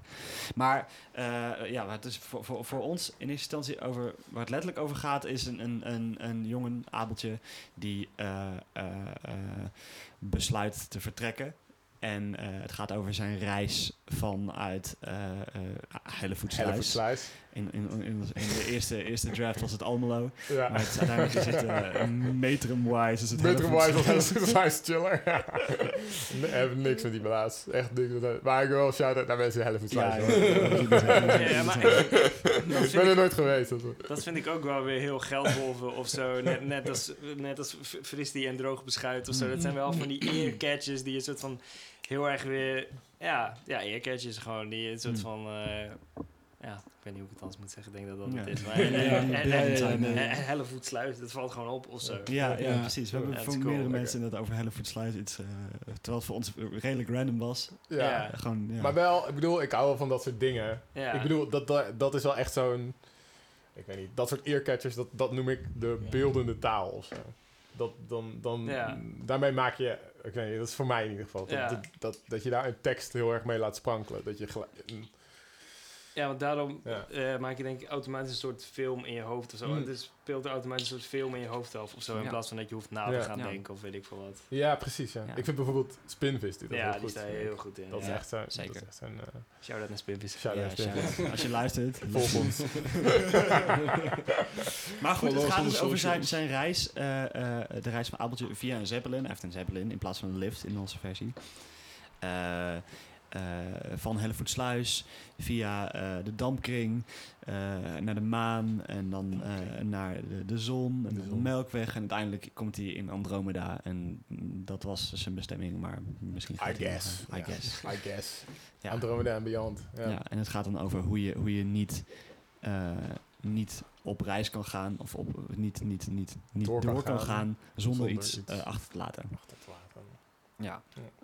[SPEAKER 4] Maar eh, ja, het is voor, voor, voor ons in eerste instantie over... Waar het letterlijk over gaat, is een, een, een, een jongen, Abeltje... die eh, eh, eh, besluit te vertrekken. En eh, het gaat over zijn reis vanuit eh uh, Hellevoetsluis. In, in, in, in de eerste, eerste draft was het Almelo.
[SPEAKER 2] Ja.
[SPEAKER 4] Maar het, uiteindelijk is het uh, metrum-wise. Is het
[SPEAKER 2] Metrum Wise was
[SPEAKER 4] Hellevoetsluis.
[SPEAKER 2] Hellevoetsluis chiller. Ja. Nee, heb niks met die blaas. Echt niks met. Maar ik wil wel shout-out naar mensen die.
[SPEAKER 4] Ja,
[SPEAKER 2] hoor.
[SPEAKER 3] Ja, maar ik,
[SPEAKER 2] ben er nooit geweest. dat is-
[SPEAKER 3] dat vind ik ook wel weer heel geldwolven of zo. Net, net als, net als fristie en droog beschuit of zo. Dat zijn wel van die earcatches die een soort van heel erg weer... Ja, ja earcatches gewoon. Die een soort
[SPEAKER 4] Mm.
[SPEAKER 3] van... eh, ja, ik weet niet hoe ik het anders moet zeggen. Ik denk dat dat
[SPEAKER 4] Ja.
[SPEAKER 3] het is. Maar, en Hellevoetsluis, dat valt gewoon op of zo.
[SPEAKER 4] Ja, ja,
[SPEAKER 1] Ja.
[SPEAKER 4] precies. We hebben voor meerdere mensen dat over Hellevoetsluis iets... eh, terwijl het voor ons redelijk random was.
[SPEAKER 2] Ja.
[SPEAKER 3] Ja.
[SPEAKER 4] Eh, gewoon, ja.
[SPEAKER 2] Maar wel, ik bedoel, ik hou wel van dat soort dingen.
[SPEAKER 3] Ja.
[SPEAKER 2] Ik bedoel, dat, dat, dat is wel echt zo'n... Ik weet niet, dat soort earcatchers, dat, dat noem ik de
[SPEAKER 1] Ja.
[SPEAKER 2] beeldende taal of zo. Dat, dan, dan,
[SPEAKER 3] Ja.
[SPEAKER 2] Daarmee maak je, ik weet niet, dat is voor mij in ieder geval. Dat,
[SPEAKER 3] Ja.
[SPEAKER 2] dat, dat, dat je daar een tekst heel erg mee laat sprankelen. Dat je gelijk, een-
[SPEAKER 3] Ja, want daarom
[SPEAKER 2] Ja.
[SPEAKER 3] eh, maak je denk ik automatisch een soort film in je hoofd of zo.
[SPEAKER 1] Mm.
[SPEAKER 3] Het is, speelt er automatisch een soort film in je hoofd af of zo. In
[SPEAKER 4] Ja.
[SPEAKER 3] plaats van dat je hoeft na te
[SPEAKER 2] Ja.
[SPEAKER 3] gaan
[SPEAKER 4] Ja.
[SPEAKER 3] denken of weet ik veel wat.
[SPEAKER 2] Ja, precies. Ja.
[SPEAKER 4] Ja.
[SPEAKER 2] Ik vind bijvoorbeeld Spinvis doet dat
[SPEAKER 3] ja,
[SPEAKER 2] heel
[SPEAKER 3] die
[SPEAKER 2] goed.
[SPEAKER 3] sta je heel goed in.
[SPEAKER 2] Dat is echt zo.
[SPEAKER 4] zeker.
[SPEAKER 2] Dat is echt uh,
[SPEAKER 3] Shout-out naar Spinvis.
[SPEAKER 2] shout-out
[SPEAKER 4] Ja,
[SPEAKER 2] Spinvis.
[SPEAKER 4] Als je luistert. (laughs)
[SPEAKER 2] Volg ons. (laughs)
[SPEAKER 4] Maar goed, het gaat dus over zijn, zijn reis, eh, eh, de reis van Abeltje via een Zeppelin. Hij heeft een Zeppelin in plaats van een lift in onze versie. Eh, eh, van Hellevoetsluis via eh, de Dampkring eh, naar de maan en dan eh, naar de, de zon en
[SPEAKER 2] De.
[SPEAKER 4] Melkweg. En uiteindelijk komt hij in Andromeda en dat was zijn bestemming, maar misschien
[SPEAKER 2] I guess.
[SPEAKER 4] eh, I
[SPEAKER 2] Ja.
[SPEAKER 4] guess.
[SPEAKER 2] I guess. (laughs)
[SPEAKER 4] Ja.
[SPEAKER 2] Andromeda en Beyond. Ja.
[SPEAKER 4] Ja. en het gaat dan over hoe je, hoe je niet, eh, niet op reis kan gaan of op, niet, niet, niet, niet
[SPEAKER 2] Door
[SPEAKER 4] door,
[SPEAKER 2] kan gaan
[SPEAKER 4] gaan, zonder,
[SPEAKER 2] zonder
[SPEAKER 4] iets,
[SPEAKER 2] iets.
[SPEAKER 4] eh, achter te laten.
[SPEAKER 2] Wacht, dat later.
[SPEAKER 4] Ja.
[SPEAKER 2] Ja.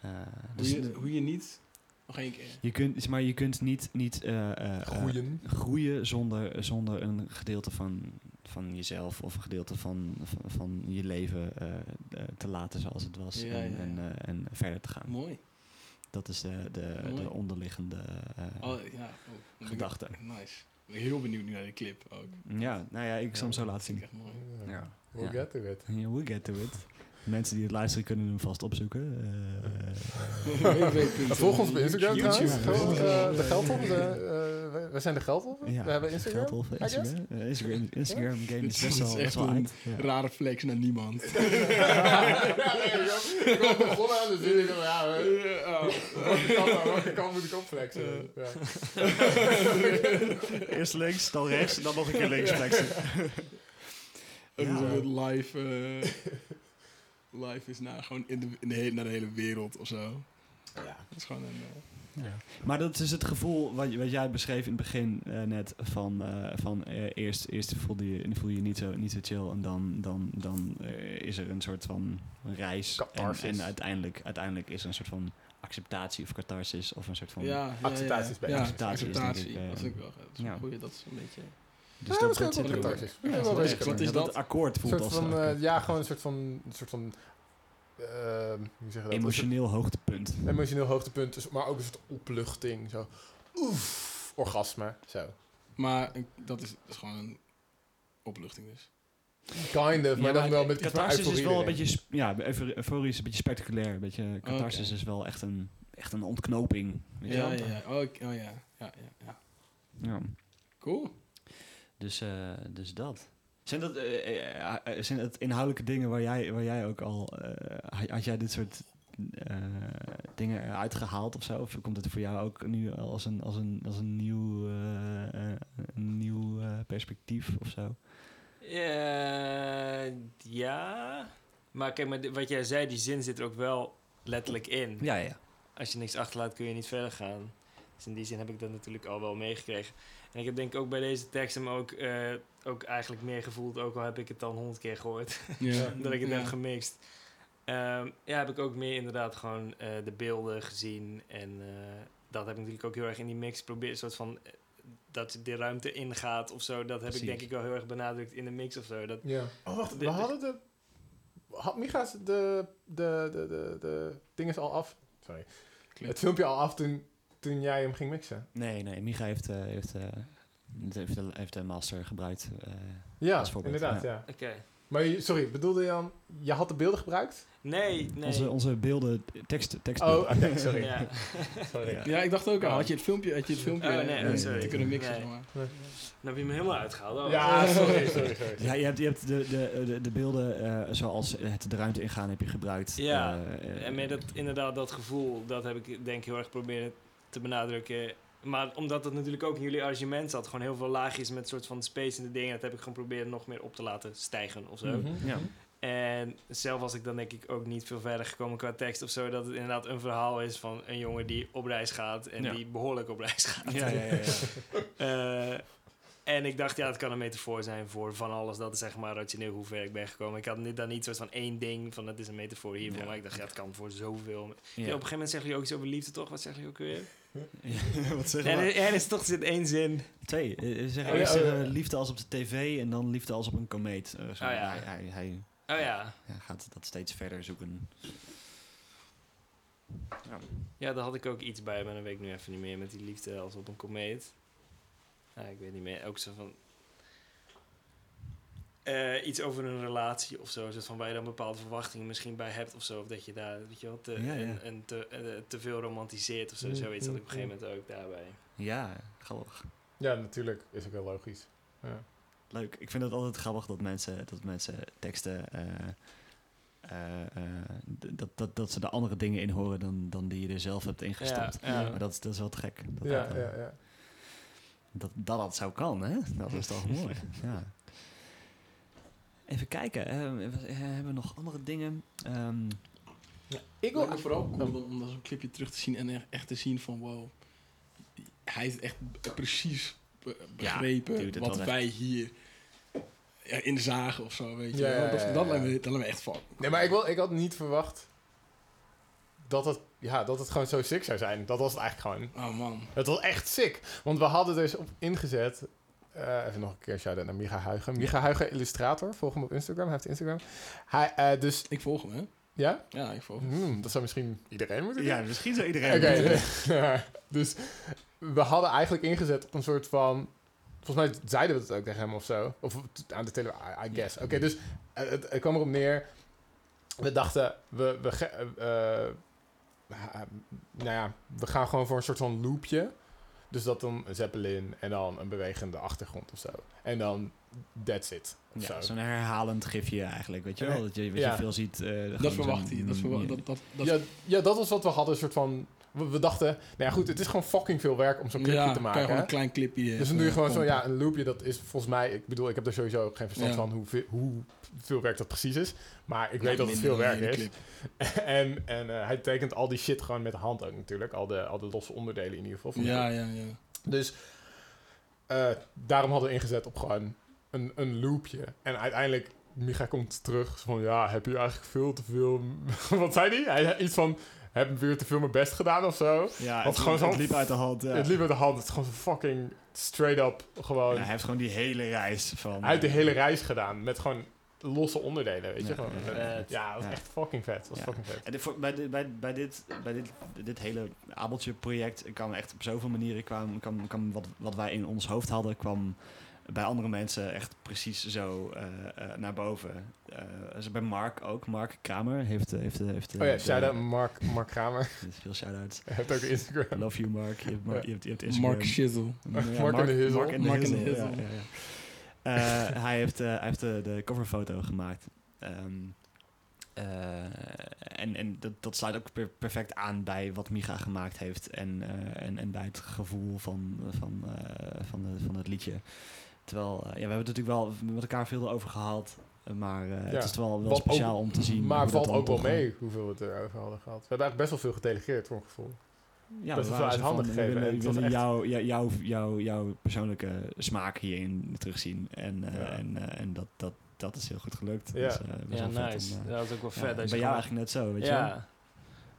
[SPEAKER 4] Eh,
[SPEAKER 1] Hoe
[SPEAKER 4] dus
[SPEAKER 1] je, hoe je niet... Nog één keer.
[SPEAKER 4] je kunt, maar je kunt niet, niet eh, eh,
[SPEAKER 2] Groeien.
[SPEAKER 4] groeien zonder, zonder een gedeelte van, van jezelf of een gedeelte van, van, van je leven te laten zoals het was
[SPEAKER 1] Ja,
[SPEAKER 4] en,
[SPEAKER 1] ja.
[SPEAKER 4] En, eh, en verder te gaan.
[SPEAKER 1] Mooi.
[SPEAKER 4] Dat is de, de, de onderliggende eh,
[SPEAKER 1] Oh, ja. Oh, dan ben ik-
[SPEAKER 4] gedachte.
[SPEAKER 1] Nice. Ik ben heel benieuwd nu naar die clip ook.
[SPEAKER 4] Ja, nou ja, ik zal hem zo laten zien.
[SPEAKER 1] Echt mooi.
[SPEAKER 4] Ja.
[SPEAKER 2] We'll
[SPEAKER 4] Ja.
[SPEAKER 2] get to it.
[SPEAKER 4] Yeah, we'll get to it. Mensen die het luisteren kunnen hem vast opzoeken. Eh. (laughs)
[SPEAKER 2] Volg ons op Instagram
[SPEAKER 1] YouTube.
[SPEAKER 2] trouwens. Geld, eh, de Geldhof. de, (laughs) eh, wij- wij zijn de Geldhof.
[SPEAKER 4] ja,
[SPEAKER 2] We hebben Instagram.
[SPEAKER 4] Instagram. Eh, Instagram, Instagram game is (laughs) best wel,
[SPEAKER 1] echt
[SPEAKER 4] best wel
[SPEAKER 1] een.
[SPEAKER 4] Ja.
[SPEAKER 1] Rare flex naar niemand.
[SPEAKER 2] ja, nee, ik was begonnen aan de zin. Ik dacht, ja, we- welke kant- moet ik opflexen? Ja.
[SPEAKER 4] Eerst links, dan rechts, dan nog een keer links flexen. Ja.
[SPEAKER 1] live, eh, live is nou gewoon in de, in de hele, naar de hele wereld of zo.
[SPEAKER 2] Ja.
[SPEAKER 1] Dat is gewoon een... eh,
[SPEAKER 4] Ja. Maar dat is het gevoel wat, je- wat jij beschreef in het begin eh, net van, eh, van eh, eerst, eerst voelde je, voel je je niet zo, niet zo chill en dan, dan, dan eh, is er een soort van reis en,
[SPEAKER 2] Catharsis.
[SPEAKER 4] en uiteindelijk, uiteindelijk is er een soort van acceptatie of catharsis of een soort van...
[SPEAKER 1] ja, ja, ja,
[SPEAKER 2] Acceptatie is.
[SPEAKER 1] Ja,
[SPEAKER 4] Acceptatie is
[SPEAKER 1] acceptatie.
[SPEAKER 4] ik,
[SPEAKER 1] dat is ook wel dat is een
[SPEAKER 4] ja.
[SPEAKER 1] goeie, dat is een beetje...
[SPEAKER 4] Dus
[SPEAKER 2] Ja, ook wel
[SPEAKER 4] zit er
[SPEAKER 2] catharsis.
[SPEAKER 4] Ja,
[SPEAKER 2] Ja,
[SPEAKER 4] dat
[SPEAKER 2] wel
[SPEAKER 4] is
[SPEAKER 2] zeker.
[SPEAKER 4] echt-
[SPEAKER 1] Wat is
[SPEAKER 4] dat
[SPEAKER 1] dat?
[SPEAKER 4] het akkoord
[SPEAKER 2] Een
[SPEAKER 4] voelt
[SPEAKER 2] soort
[SPEAKER 4] als
[SPEAKER 2] van, eh, ja, gewoon een soort van, een soort van hoe zeg je dat?
[SPEAKER 4] emotioneel hoogtepunt.
[SPEAKER 2] Een emotioneel hoogtepunt, dus- maar ook een soort opluchting. Zo, oef, orgasme, zo.
[SPEAKER 1] Maar dat is, dat is gewoon een opluchting dus.
[SPEAKER 2] Kind of, maar
[SPEAKER 4] Ja,
[SPEAKER 2] dan wel met iets meer
[SPEAKER 4] catharsis is
[SPEAKER 2] euforie
[SPEAKER 4] wel een beetje, ja, eufor- euforisch, een beetje spectaculair. Een beetje, catharsis is wel echt een, echt een ontknoping. weet
[SPEAKER 1] Ja, ja, ja. Oh, oh ja. Ja, ja, ja.
[SPEAKER 4] Ja.
[SPEAKER 1] Cool.
[SPEAKER 4] Dus, eh, dus dat. Zijn dat, eh, eh, eh, zijn dat inhoudelijke dingen waar jij, waar jij ook al... eh, had- jij dit soort eh, dingen eruit gehaald of zo? Of komt het voor jou ook nu als een, als een, als een nieuw, een nieuw eh, perspectief of zo?
[SPEAKER 3] Ja. Maar kijk, maar wat jij zei, die zin zit er ook wel letterlijk in.
[SPEAKER 4] Ja, ja.
[SPEAKER 3] Als je niks achterlaat, kun je niet verder gaan. Dus in die zin heb ik dat natuurlijk al wel meegekregen. En ik heb denk ik ook bij deze tekst hem ook, eh, ook eigenlijk meer gevoeld, ook al heb ik het dan honderd keer gehoord,
[SPEAKER 1] Ja.
[SPEAKER 3] dat ik het
[SPEAKER 1] ja.
[SPEAKER 3] heb gemixt. Ehm, ja, heb ik ook meer inderdaad gewoon eh, de beelden gezien. En eh, dat heb ik natuurlijk ook heel erg in die mix geprobeerd. Een soort van, eh, dat de ruimte ingaat of zo. Dat heb ik denk
[SPEAKER 4] ik.
[SPEAKER 3] wel heel erg benadrukt in de mix of zo. Dat,
[SPEAKER 2] Ja. Oh, wacht, we hadden de... Had Micha's de, de, de, de, de dingen al af? Sorry. Het filmpje al af toen, toen jij hem ging mixen?
[SPEAKER 4] Nee, nee. Micha heeft, eh, heeft, eh, heeft, de, heeft de master gebruikt. eh,
[SPEAKER 2] Ja,
[SPEAKER 4] Als voorbeeld,
[SPEAKER 2] inderdaad,
[SPEAKER 4] ja.
[SPEAKER 2] ja.
[SPEAKER 3] Oké.
[SPEAKER 2] Maar sorry, bedoelde je dan... Je had de beelden gebruikt?
[SPEAKER 3] Nee, nee.
[SPEAKER 4] Onze, onze beelden, tekst, tekst.
[SPEAKER 2] Oh, oké, sorry.
[SPEAKER 3] ja.
[SPEAKER 2] sorry.
[SPEAKER 4] Ja.
[SPEAKER 1] Ja, ik dacht ook al.
[SPEAKER 2] Ja.
[SPEAKER 1] Had je het filmpje, had je het filmpje
[SPEAKER 3] Oh, nee, oh, sorry.
[SPEAKER 1] te kunnen mixen,
[SPEAKER 3] Nee.
[SPEAKER 1] zeg maar.
[SPEAKER 3] Dan heb je me helemaal uitgehaald. Oh.
[SPEAKER 2] Ja, sorry, sorry, sorry.
[SPEAKER 4] Ja, je hebt, je hebt de, de, de, de beelden eh, zoals het de ruimte ingaan heb je gebruikt.
[SPEAKER 3] Ja, En met dat, inderdaad, dat gevoel, dat heb ik denk ik heel erg proberen te benadrukken. Maar omdat het natuurlijk ook in jullie arrangement zat, gewoon heel veel laagjes met soort van space en de dingen, dat heb ik gewoon proberen nog meer op te laten stijgen of zo.
[SPEAKER 2] Mhm.
[SPEAKER 4] Ja.
[SPEAKER 3] En zelf was ik dan denk ik ook niet veel verder gekomen qua tekst of zo, dat het inderdaad een verhaal is van een jongen die op reis gaat en
[SPEAKER 4] Ja.
[SPEAKER 3] die behoorlijk op reis gaat.
[SPEAKER 4] Ja, ja, ja, ja. (laughs)
[SPEAKER 3] Eh, en ik dacht, ja, het kan een metafoor zijn voor van alles. Dat is zeg maar rationeel hoe ver ik ben gekomen. Ik had dan niet soort van één ding van, het is een metafoor hiervoor.
[SPEAKER 4] Ja.
[SPEAKER 3] Maar ik dacht, ja, het kan voor zoveel. Ja, op een gegeven moment zeg je ook iets over liefde, toch? Wat zeg je ook weer?
[SPEAKER 4] Ja, (laughs) Wat zeg maar?
[SPEAKER 3] er er is toch zit één zin.
[SPEAKER 4] Twee. Eh, Zeg,
[SPEAKER 2] Oh, ja,
[SPEAKER 4] eerst
[SPEAKER 2] oh,
[SPEAKER 4] zeggen we
[SPEAKER 2] ja.
[SPEAKER 4] liefde als op de tv en dan liefde als op een komeet. Eh, zo.
[SPEAKER 3] Oh, ja.
[SPEAKER 4] hij, hij, hij
[SPEAKER 3] Oh ja.
[SPEAKER 4] ja, gaat dat steeds verder zoeken.
[SPEAKER 3] Ja, daar had ik ook iets bij, maar dan weet ik nu even niet meer. Met die liefde als op een komeet. Ja, ik weet niet meer. Ook zo van... eh, iets over een relatie of zo. Zoals van waar je dan bepaalde verwachtingen misschien bij hebt of zo. Of dat je daar, weet je wel, te,
[SPEAKER 4] Ja, ja.
[SPEAKER 3] En, en te, eh, te veel romantiseert of zo.
[SPEAKER 2] Mm,
[SPEAKER 3] Zoiets had ik op een
[SPEAKER 2] mm,
[SPEAKER 3] gegeven moment ook daarbij.
[SPEAKER 4] Ja, grappig.
[SPEAKER 2] Ja, natuurlijk. Is ook heel logisch. Ja.
[SPEAKER 4] Leuk. Ik vind het altijd grappig dat mensen, dat mensen teksten... eh, dat, dat, dat ze er andere dingen in horen dan, dan die je er zelf hebt ingestopt.
[SPEAKER 3] Ja, ja.
[SPEAKER 4] Maar dat is, dat is wel te gek. Dat,
[SPEAKER 2] Ja,
[SPEAKER 4] dat,
[SPEAKER 2] ja, ja.
[SPEAKER 4] Dat, dat dat zo kan, hè? Dat is toch mooi. (laughs) Ja. Even kijken. eh, we- hebben we nog andere dingen? Ehm,
[SPEAKER 2] Ik
[SPEAKER 1] Ik
[SPEAKER 2] wil...
[SPEAKER 1] vooral cool om, om dat zo'n clipje terug te zien en echt, te zien van wow, hij is echt precies be-
[SPEAKER 4] Ja,
[SPEAKER 1] begrepen wat
[SPEAKER 4] echt-
[SPEAKER 1] wij hier ja, in zagen of zo, weet je.
[SPEAKER 2] Ja, ja,
[SPEAKER 1] dat,
[SPEAKER 2] ja,
[SPEAKER 1] dat,
[SPEAKER 2] ja.
[SPEAKER 1] lijkt me, dat lijkt me echt fuck.
[SPEAKER 2] Nee, maar ik, wil, ik had niet verwacht dat het, ja, dat het gewoon zo sick zou zijn. Dat was het eigenlijk gewoon.
[SPEAKER 1] Oh man.
[SPEAKER 2] Het was echt sick. Want we hadden dus op ingezet... eh, even nog een keer shout-out naar Micha Huigen. Micha Huigen, illustrator. Volg hem op Instagram. Hij heeft Instagram. Hij, eh, dus...
[SPEAKER 1] Ik volg hem, hè?
[SPEAKER 2] Ja?
[SPEAKER 1] Ja, ik volg hem.
[SPEAKER 2] Hmm, dat zou misschien iedereen moeten doen.
[SPEAKER 4] ja, misschien zou iedereen...
[SPEAKER 2] Oké, (laughs) ja, dus we hadden eigenlijk ingezet op een soort van... Volgens mij zeiden we het ook tegen hem of zo. Of aan de telefoon, I, I guess. Oké, dus eh, het, het kwam erop neer... We dachten, we, we, nou ja, we gaan gewoon voor een soort van loopje. Dus dat dan een zeppelin en dan een bewegende achtergrond of zo. En dan that's it. of
[SPEAKER 4] Ja,
[SPEAKER 2] zo.
[SPEAKER 4] zo'n herhalend gifje eigenlijk, weet je wel? Dat je, wat
[SPEAKER 2] Ja.
[SPEAKER 4] je veel ziet. eh,
[SPEAKER 1] Dat verwacht hij. Dat, verwa- dat, dat, dat,
[SPEAKER 2] ja, ja, dat was wat we hadden. Een soort van... We, we dachten, nou ja goed, het is gewoon fucking veel werk om zo'n clipje
[SPEAKER 1] ja,
[SPEAKER 2] te maken.
[SPEAKER 1] gewoon een klein clipje
[SPEAKER 2] Dus dan doe je
[SPEAKER 1] eh,
[SPEAKER 2] gewoon zo, ja, een loopje, dat is volgens mij, ik bedoel, ik heb er sowieso geen verstand
[SPEAKER 1] Ja.
[SPEAKER 2] van hoeveel, hoeveel werk dat precies is. Maar ik weet dat het veel werk is. (laughs) en en eh, hij tekent al die shit gewoon met de hand ook natuurlijk. Al de, al de losse onderdelen in ieder geval.
[SPEAKER 1] Ja, ja, ja.
[SPEAKER 2] Dus eh, daarom hadden we ingezet op gewoon een, een loopje. En uiteindelijk, Micha komt terug van, ja, heb je eigenlijk veel te veel... (laughs) Wat zei hij? Hij iets van, heb weer te veel mijn best gedaan of zo.
[SPEAKER 4] Ja, het,
[SPEAKER 2] gewoon
[SPEAKER 4] het liep uit de hand. Ja.
[SPEAKER 2] Het liep uit de hand. Het is gewoon zo fucking straight up gewoon...
[SPEAKER 4] Ja, hij heeft gewoon die hele reis van...
[SPEAKER 2] Hij heeft de hele reis gedaan met gewoon losse onderdelen, weet je?
[SPEAKER 4] Ja,
[SPEAKER 2] Gewoon,
[SPEAKER 4] ja,
[SPEAKER 2] dat was
[SPEAKER 4] Ja.
[SPEAKER 2] echt fucking vet. Dat was fucking vet.
[SPEAKER 4] En dit, voor- bij, dit, bij, bij, dit, bij dit, dit hele Abeltje-project kwam echt op zoveel manieren... kwam, kwam, kwam wat, wat wij in ons hoofd hadden, kwam bij andere mensen echt precies zo eh, eh, naar boven. Eh, dus bij Mark ook. Mark Kramer heeft... heeft, heeft
[SPEAKER 2] Oh ja, shout-out Mark, Mark Kramer. (laughs)
[SPEAKER 4] Veel shout-outs.
[SPEAKER 2] Hij heeft ook een Instagram.
[SPEAKER 4] I love you, Mark. Je hebt, Mark,
[SPEAKER 2] Ja.
[SPEAKER 4] je hebt, je hebt Instagram.
[SPEAKER 1] Mark Shizzle.
[SPEAKER 4] Ja,
[SPEAKER 2] Mark the Hizzle.
[SPEAKER 4] Mark and the
[SPEAKER 1] Mark
[SPEAKER 4] Hizzle, ja,
[SPEAKER 1] Hizzle.
[SPEAKER 4] ja, ja. Eh, hij heeft, eh, hij heeft de, de coverfoto gemaakt. Ehm, eh, en en dat, dat sluit ook per- perfect aan bij wat Micha gemaakt heeft. En, eh, en, en bij het gevoel van, van, eh, van, de, van het liedje. Terwijl, eh, ja, we hebben het natuurlijk wel met elkaar veel erover gehad. eh, Maar eh,
[SPEAKER 2] Ja.
[SPEAKER 4] het is wel, wel speciaal
[SPEAKER 2] ook-
[SPEAKER 4] om te zien.
[SPEAKER 2] Maar
[SPEAKER 4] dat
[SPEAKER 2] valt ook wel mee hoeveel we het erover hadden gehad. We hebben eigenlijk best wel veel gedelegeerd, voor mijn gevoel.
[SPEAKER 4] Ja,
[SPEAKER 2] best
[SPEAKER 4] we
[SPEAKER 2] wel uit handen gegeven en
[SPEAKER 4] willen,
[SPEAKER 2] echt-
[SPEAKER 4] jouw, jou, jou, jou, jouw persoonlijke smaak hierin terugzien. En, eh,
[SPEAKER 2] Ja.
[SPEAKER 4] en, eh, en dat, dat, dat is heel goed gelukt.
[SPEAKER 2] Ja.
[SPEAKER 4] Dus, eh,
[SPEAKER 3] Ja,
[SPEAKER 4] vet
[SPEAKER 3] nice.
[SPEAKER 4] om,
[SPEAKER 3] dat is ook wel
[SPEAKER 4] ja,
[SPEAKER 3] vet.
[SPEAKER 4] bij jou
[SPEAKER 3] gewoon-
[SPEAKER 4] eigenlijk net zo, weet je wel?
[SPEAKER 3] Ja.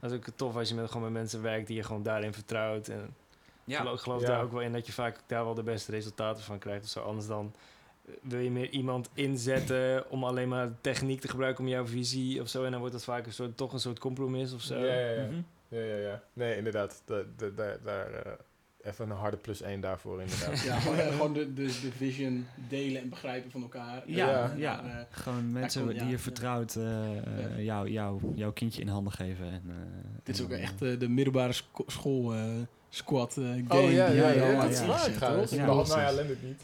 [SPEAKER 3] Dat is ook tof als je met, gewoon met mensen werkt die je gewoon daarin vertrouwt. En ik geloof, ik geloof
[SPEAKER 2] Ja.
[SPEAKER 3] daar ook wel in dat je vaak daar wel de beste resultaten van krijgt of zo. Anders dan eh, wil je meer iemand inzetten om alleen maar techniek te gebruiken om jouw visie of zo. En dan wordt dat vaak een soort, toch een soort compromis of zo.
[SPEAKER 2] Ja, ja, ja.
[SPEAKER 4] Mhm.
[SPEAKER 2] ja, ja, ja. Nee, inderdaad. Da- da- da- daar, eh, even een harde plus één daarvoor, inderdaad. (laughs)
[SPEAKER 1] Ja, gewoon, eh, gewoon de, de, de vision delen en begrijpen van elkaar.
[SPEAKER 4] Ja,
[SPEAKER 2] Ja.
[SPEAKER 4] ja. Gewoon mensen die
[SPEAKER 1] ja,
[SPEAKER 4] je
[SPEAKER 1] ja.
[SPEAKER 4] vertrouwt eh, eh, jou, jou, jouw kindje in handen geven. En, eh,
[SPEAKER 1] dit is
[SPEAKER 4] en
[SPEAKER 1] ook echt de middelbare school eh, squad eh, game.
[SPEAKER 2] Oh ja,
[SPEAKER 1] die
[SPEAKER 2] ja, dat is waar trouwens. nou ja. Lendert niet.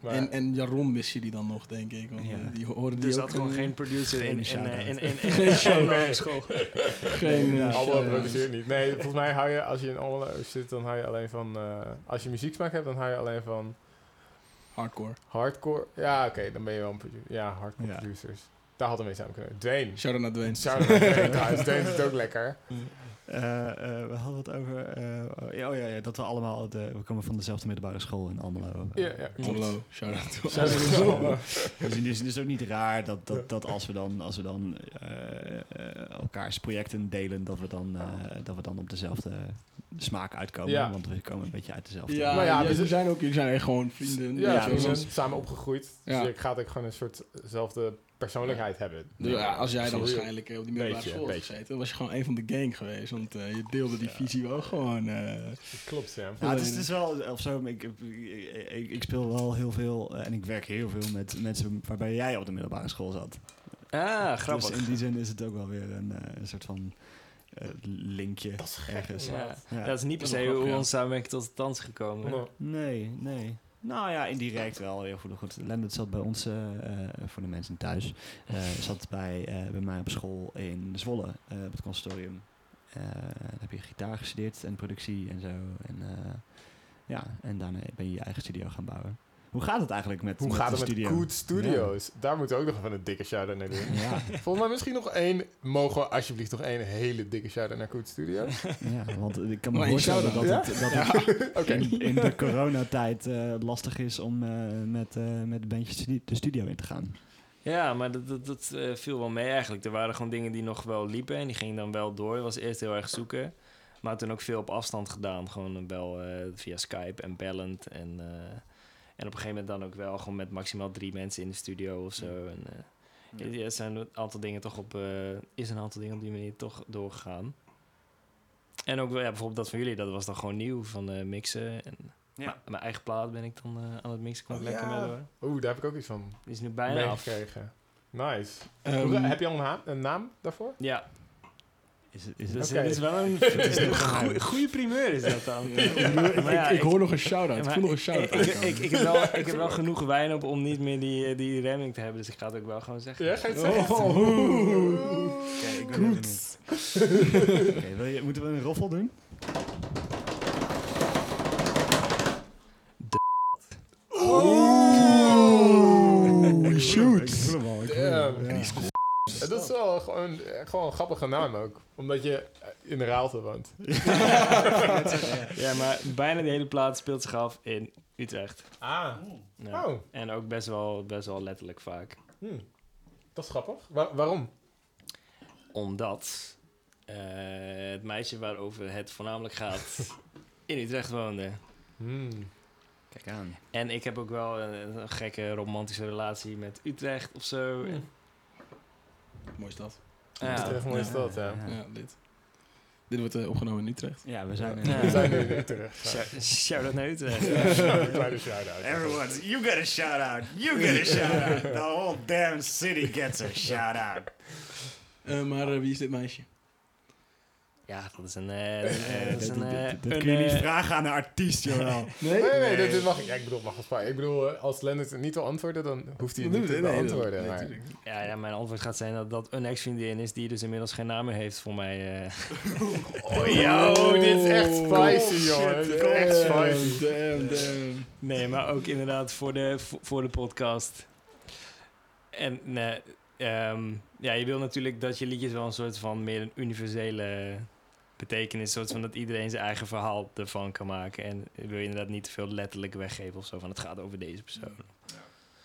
[SPEAKER 2] Maar
[SPEAKER 1] En, en Jaron mis je die dan nog, denk ik. Want
[SPEAKER 4] Ja.
[SPEAKER 1] eh, die horen die
[SPEAKER 3] Dus
[SPEAKER 1] ook
[SPEAKER 3] dat gewoon
[SPEAKER 1] eh,
[SPEAKER 3] geen producer (laughs) in,
[SPEAKER 4] geen
[SPEAKER 3] in, eh,
[SPEAKER 1] Geen
[SPEAKER 3] in,
[SPEAKER 1] shout-out.
[SPEAKER 3] in school.
[SPEAKER 1] geen... Eh, shout-out.
[SPEAKER 2] produceert niet. Nee, volgens mij hou je, als je in Allo zit, dan hou je alleen van... eh, als je muzieksmaak hebt, dan hou je alleen van
[SPEAKER 1] Hardcore.
[SPEAKER 2] hardcore. Ja, oké, dan ben je wel een producer. Ja, hardcore
[SPEAKER 4] Ja.
[SPEAKER 2] producers. Daar hadden we mee samen kunnen. Dwayne.
[SPEAKER 1] Shout-out naar Dwayne.
[SPEAKER 2] Shout-out naar Dwayne (laughs) trouwens. Dwayne is het ook lekker.
[SPEAKER 4] eh, eh, we hadden het over... eh, oh, ja, oh ja, ja, dat we allemaal... De, we komen van dezelfde middelbare school in Almelo.
[SPEAKER 2] Ja, ja.
[SPEAKER 1] Shout-out
[SPEAKER 2] naar Allo.
[SPEAKER 4] Dus het is, is ook niet raar dat, dat, dat als we dan, als we dan eh, eh, elkaars projecten delen, dat we dan, eh, dat we dan op dezelfde smaak uitkomen.
[SPEAKER 2] Ja.
[SPEAKER 4] Want we komen een beetje uit dezelfde.
[SPEAKER 1] Ja,
[SPEAKER 2] Maar ja,
[SPEAKER 1] ja,
[SPEAKER 2] we
[SPEAKER 1] we zijn ook, jullie zijn echt gewoon vrienden.
[SPEAKER 2] Ja, we zijn samen opgegroeid.
[SPEAKER 1] Ja.
[SPEAKER 2] Dus ik ga ook gewoon een soortzelfde persoonlijkheid hebben.
[SPEAKER 1] Dus ja, als jij dan waarschijnlijk eh, op die middelbare school had gezeten, was je gewoon een van de gang geweest. Want eh, je deelde die
[SPEAKER 4] Ja.
[SPEAKER 1] visie wel gewoon. eh,
[SPEAKER 2] Klopt, ja.
[SPEAKER 4] Ja, het is, het is wel, of zo, ik, ik, speel wel heel veel en ik werk heel veel met mensen waarbij jij op de middelbare school zat.
[SPEAKER 3] Ah, grappig.
[SPEAKER 4] Dus in die zin is het ook wel weer een, eh, een soort van linkje
[SPEAKER 2] Dat is gek,
[SPEAKER 4] ergens.
[SPEAKER 3] Ja.
[SPEAKER 4] Ja.
[SPEAKER 3] Dat is niet per se hoe
[SPEAKER 1] grappig,
[SPEAKER 3] ons samenwerking tot stand gekomen.
[SPEAKER 2] Ja.
[SPEAKER 4] Nee, nee. Nou ja, indirect wel heel goed. goed. Lendert zat bij ons, eh, eh, voor de mensen thuis, eh, zat bij, eh, bij mij op school in Zwolle, eh, op het conservatorium. Eh, dan heb je gitaar gestudeerd en productie en zo. En, eh, ja, en daarna ben je je eigen studio gaan bouwen. Hoe gaat het eigenlijk met,
[SPEAKER 2] Hoe
[SPEAKER 4] met
[SPEAKER 2] gaat het met
[SPEAKER 4] studio?
[SPEAKER 2] Good Studios? Daar moeten we ook nog even een dikke shout-out naar doen.
[SPEAKER 4] Ja,
[SPEAKER 2] Volgens mij misschien nog één. Mogen we alsjeblieft nog één hele dikke shout-out naar Good Studios? (laughs)
[SPEAKER 4] ja, want ik kan me voorstellen dat het, dat het (laughs) in, in de coronatijd eh, lastig is om eh, met, eh met bandjes de studio in te gaan.
[SPEAKER 3] Ja, maar dat, dat, dat eh, viel wel mee eigenlijk. Er waren gewoon dingen die nog wel liepen en die gingen dan wel door. Het was eerst heel erg zoeken. Maar toen ook veel op afstand gedaan. Gewoon wel eh, via Skype en bellend. En, eh, en op een gegeven moment dan ook wel gewoon met maximaal drie mensen in de studio of zo. En, eh, ja. Er zijn een aantal dingen toch op, eh, is een aantal dingen op die manier toch doorgegaan. En ook wel, ja, bijvoorbeeld dat van jullie, dat was dan gewoon nieuw van eh, mixen. En
[SPEAKER 4] Ja.
[SPEAKER 3] mijn eigen plaat ben ik dan eh, aan het mixen, ik
[SPEAKER 2] Oh,
[SPEAKER 3] lekker
[SPEAKER 2] ja.
[SPEAKER 3] mee door.
[SPEAKER 2] Oeh, daar heb ik ook iets van
[SPEAKER 3] Die is nu bijna af.
[SPEAKER 2] meegekregen. Nice.
[SPEAKER 1] ehm,
[SPEAKER 2] Hoe- heb je al een naam daarvoor?
[SPEAKER 3] Ja,
[SPEAKER 4] Is het, is
[SPEAKER 2] Oké.
[SPEAKER 3] het is wel een, (laughs) is een goeie, goeie primeur is dat dan. Maar ja,
[SPEAKER 1] ik, ik hoor nog een shout-out. Ik voel nog een
[SPEAKER 3] ik,
[SPEAKER 1] shout-out.
[SPEAKER 3] ik, ik, ik heb wel, ik heb wel genoeg wijn op om niet meer die, eh, die remming te hebben. Dus ik ga het ook wel gewoon zeggen.
[SPEAKER 2] Ja, ga je het zeggen?
[SPEAKER 1] Oh.
[SPEAKER 4] Oké, ik wil je- moeten we een roffel doen?
[SPEAKER 1] Shoot.
[SPEAKER 4] Ik hem al, ik voel
[SPEAKER 2] Damn. Dat is wel gewoon, eh, gewoon een grappige naam ook. Omdat je eh, in de Raalte woont. (laughs)
[SPEAKER 3] Ja, maar bijna de hele plaat speelt zich af in Utrecht.
[SPEAKER 2] Ah.
[SPEAKER 3] Ja.
[SPEAKER 2] Oh.
[SPEAKER 3] En ook best wel, best wel letterlijk vaak.
[SPEAKER 2] Hm. Dat is grappig. Wa- waarom?
[SPEAKER 3] Omdat eh, het meisje waarover het voornamelijk gaat (laughs) in Utrecht woonde.
[SPEAKER 2] Hmm.
[SPEAKER 4] Kijk aan.
[SPEAKER 3] En ik heb ook wel een, een gekke romantische relatie met Utrecht of zo.
[SPEAKER 2] Hmm.
[SPEAKER 3] En-
[SPEAKER 1] Mooi stad.
[SPEAKER 3] Ja.
[SPEAKER 2] Utrecht, mooi is dat, ja.
[SPEAKER 1] Ja, dit. Dit wordt eh, opgenomen in Utrecht.
[SPEAKER 4] Ja, we zijn
[SPEAKER 3] Ja.
[SPEAKER 2] We zijn nu in Utrecht. Ja.
[SPEAKER 3] Shout- Shout-out naar Utrecht.
[SPEAKER 2] Kleine shout-out.
[SPEAKER 4] Everyone, you get a shout out. You get a shout out. The whole damn city gets a shout out.
[SPEAKER 1] Eh, maar eh, wie is dit meisje?
[SPEAKER 3] Ja, dat is een... dat is
[SPEAKER 4] dat
[SPEAKER 3] een,
[SPEAKER 4] dat- dat
[SPEAKER 3] een,
[SPEAKER 4] kun je niet
[SPEAKER 3] eh,
[SPEAKER 4] vragen aan een artiest, Joël. (laughs)
[SPEAKER 2] Nee, nee, dit, dit mag ik. Ja, ik bedoel, mag sparen. Ik bedoel, eh, als Lennart het niet wil antwoorden, dan hoeft hij het niet te beantwoorden.
[SPEAKER 1] nee,
[SPEAKER 2] maar-.
[SPEAKER 3] Ja, ja, mijn antwoord gaat zijn dat dat een ex-vriendin is die dus inmiddels geen naam meer heeft voor mij. eh. (laughs)
[SPEAKER 2] Oh, yo, dit is echt spicy, jongen. Dit is echt spicy.
[SPEAKER 1] Damn, damn.
[SPEAKER 3] Nee, maar ook inderdaad voor de, voor, voor de podcast. En nee, ehm, ja, je wil natuurlijk dat je liedjes wel een soort van meer een universele betekenis, een soort van dat iedereen zijn eigen verhaal ervan kan maken. En wil je inderdaad niet te veel letterlijk weggeven of zo van het gaat over deze persoon.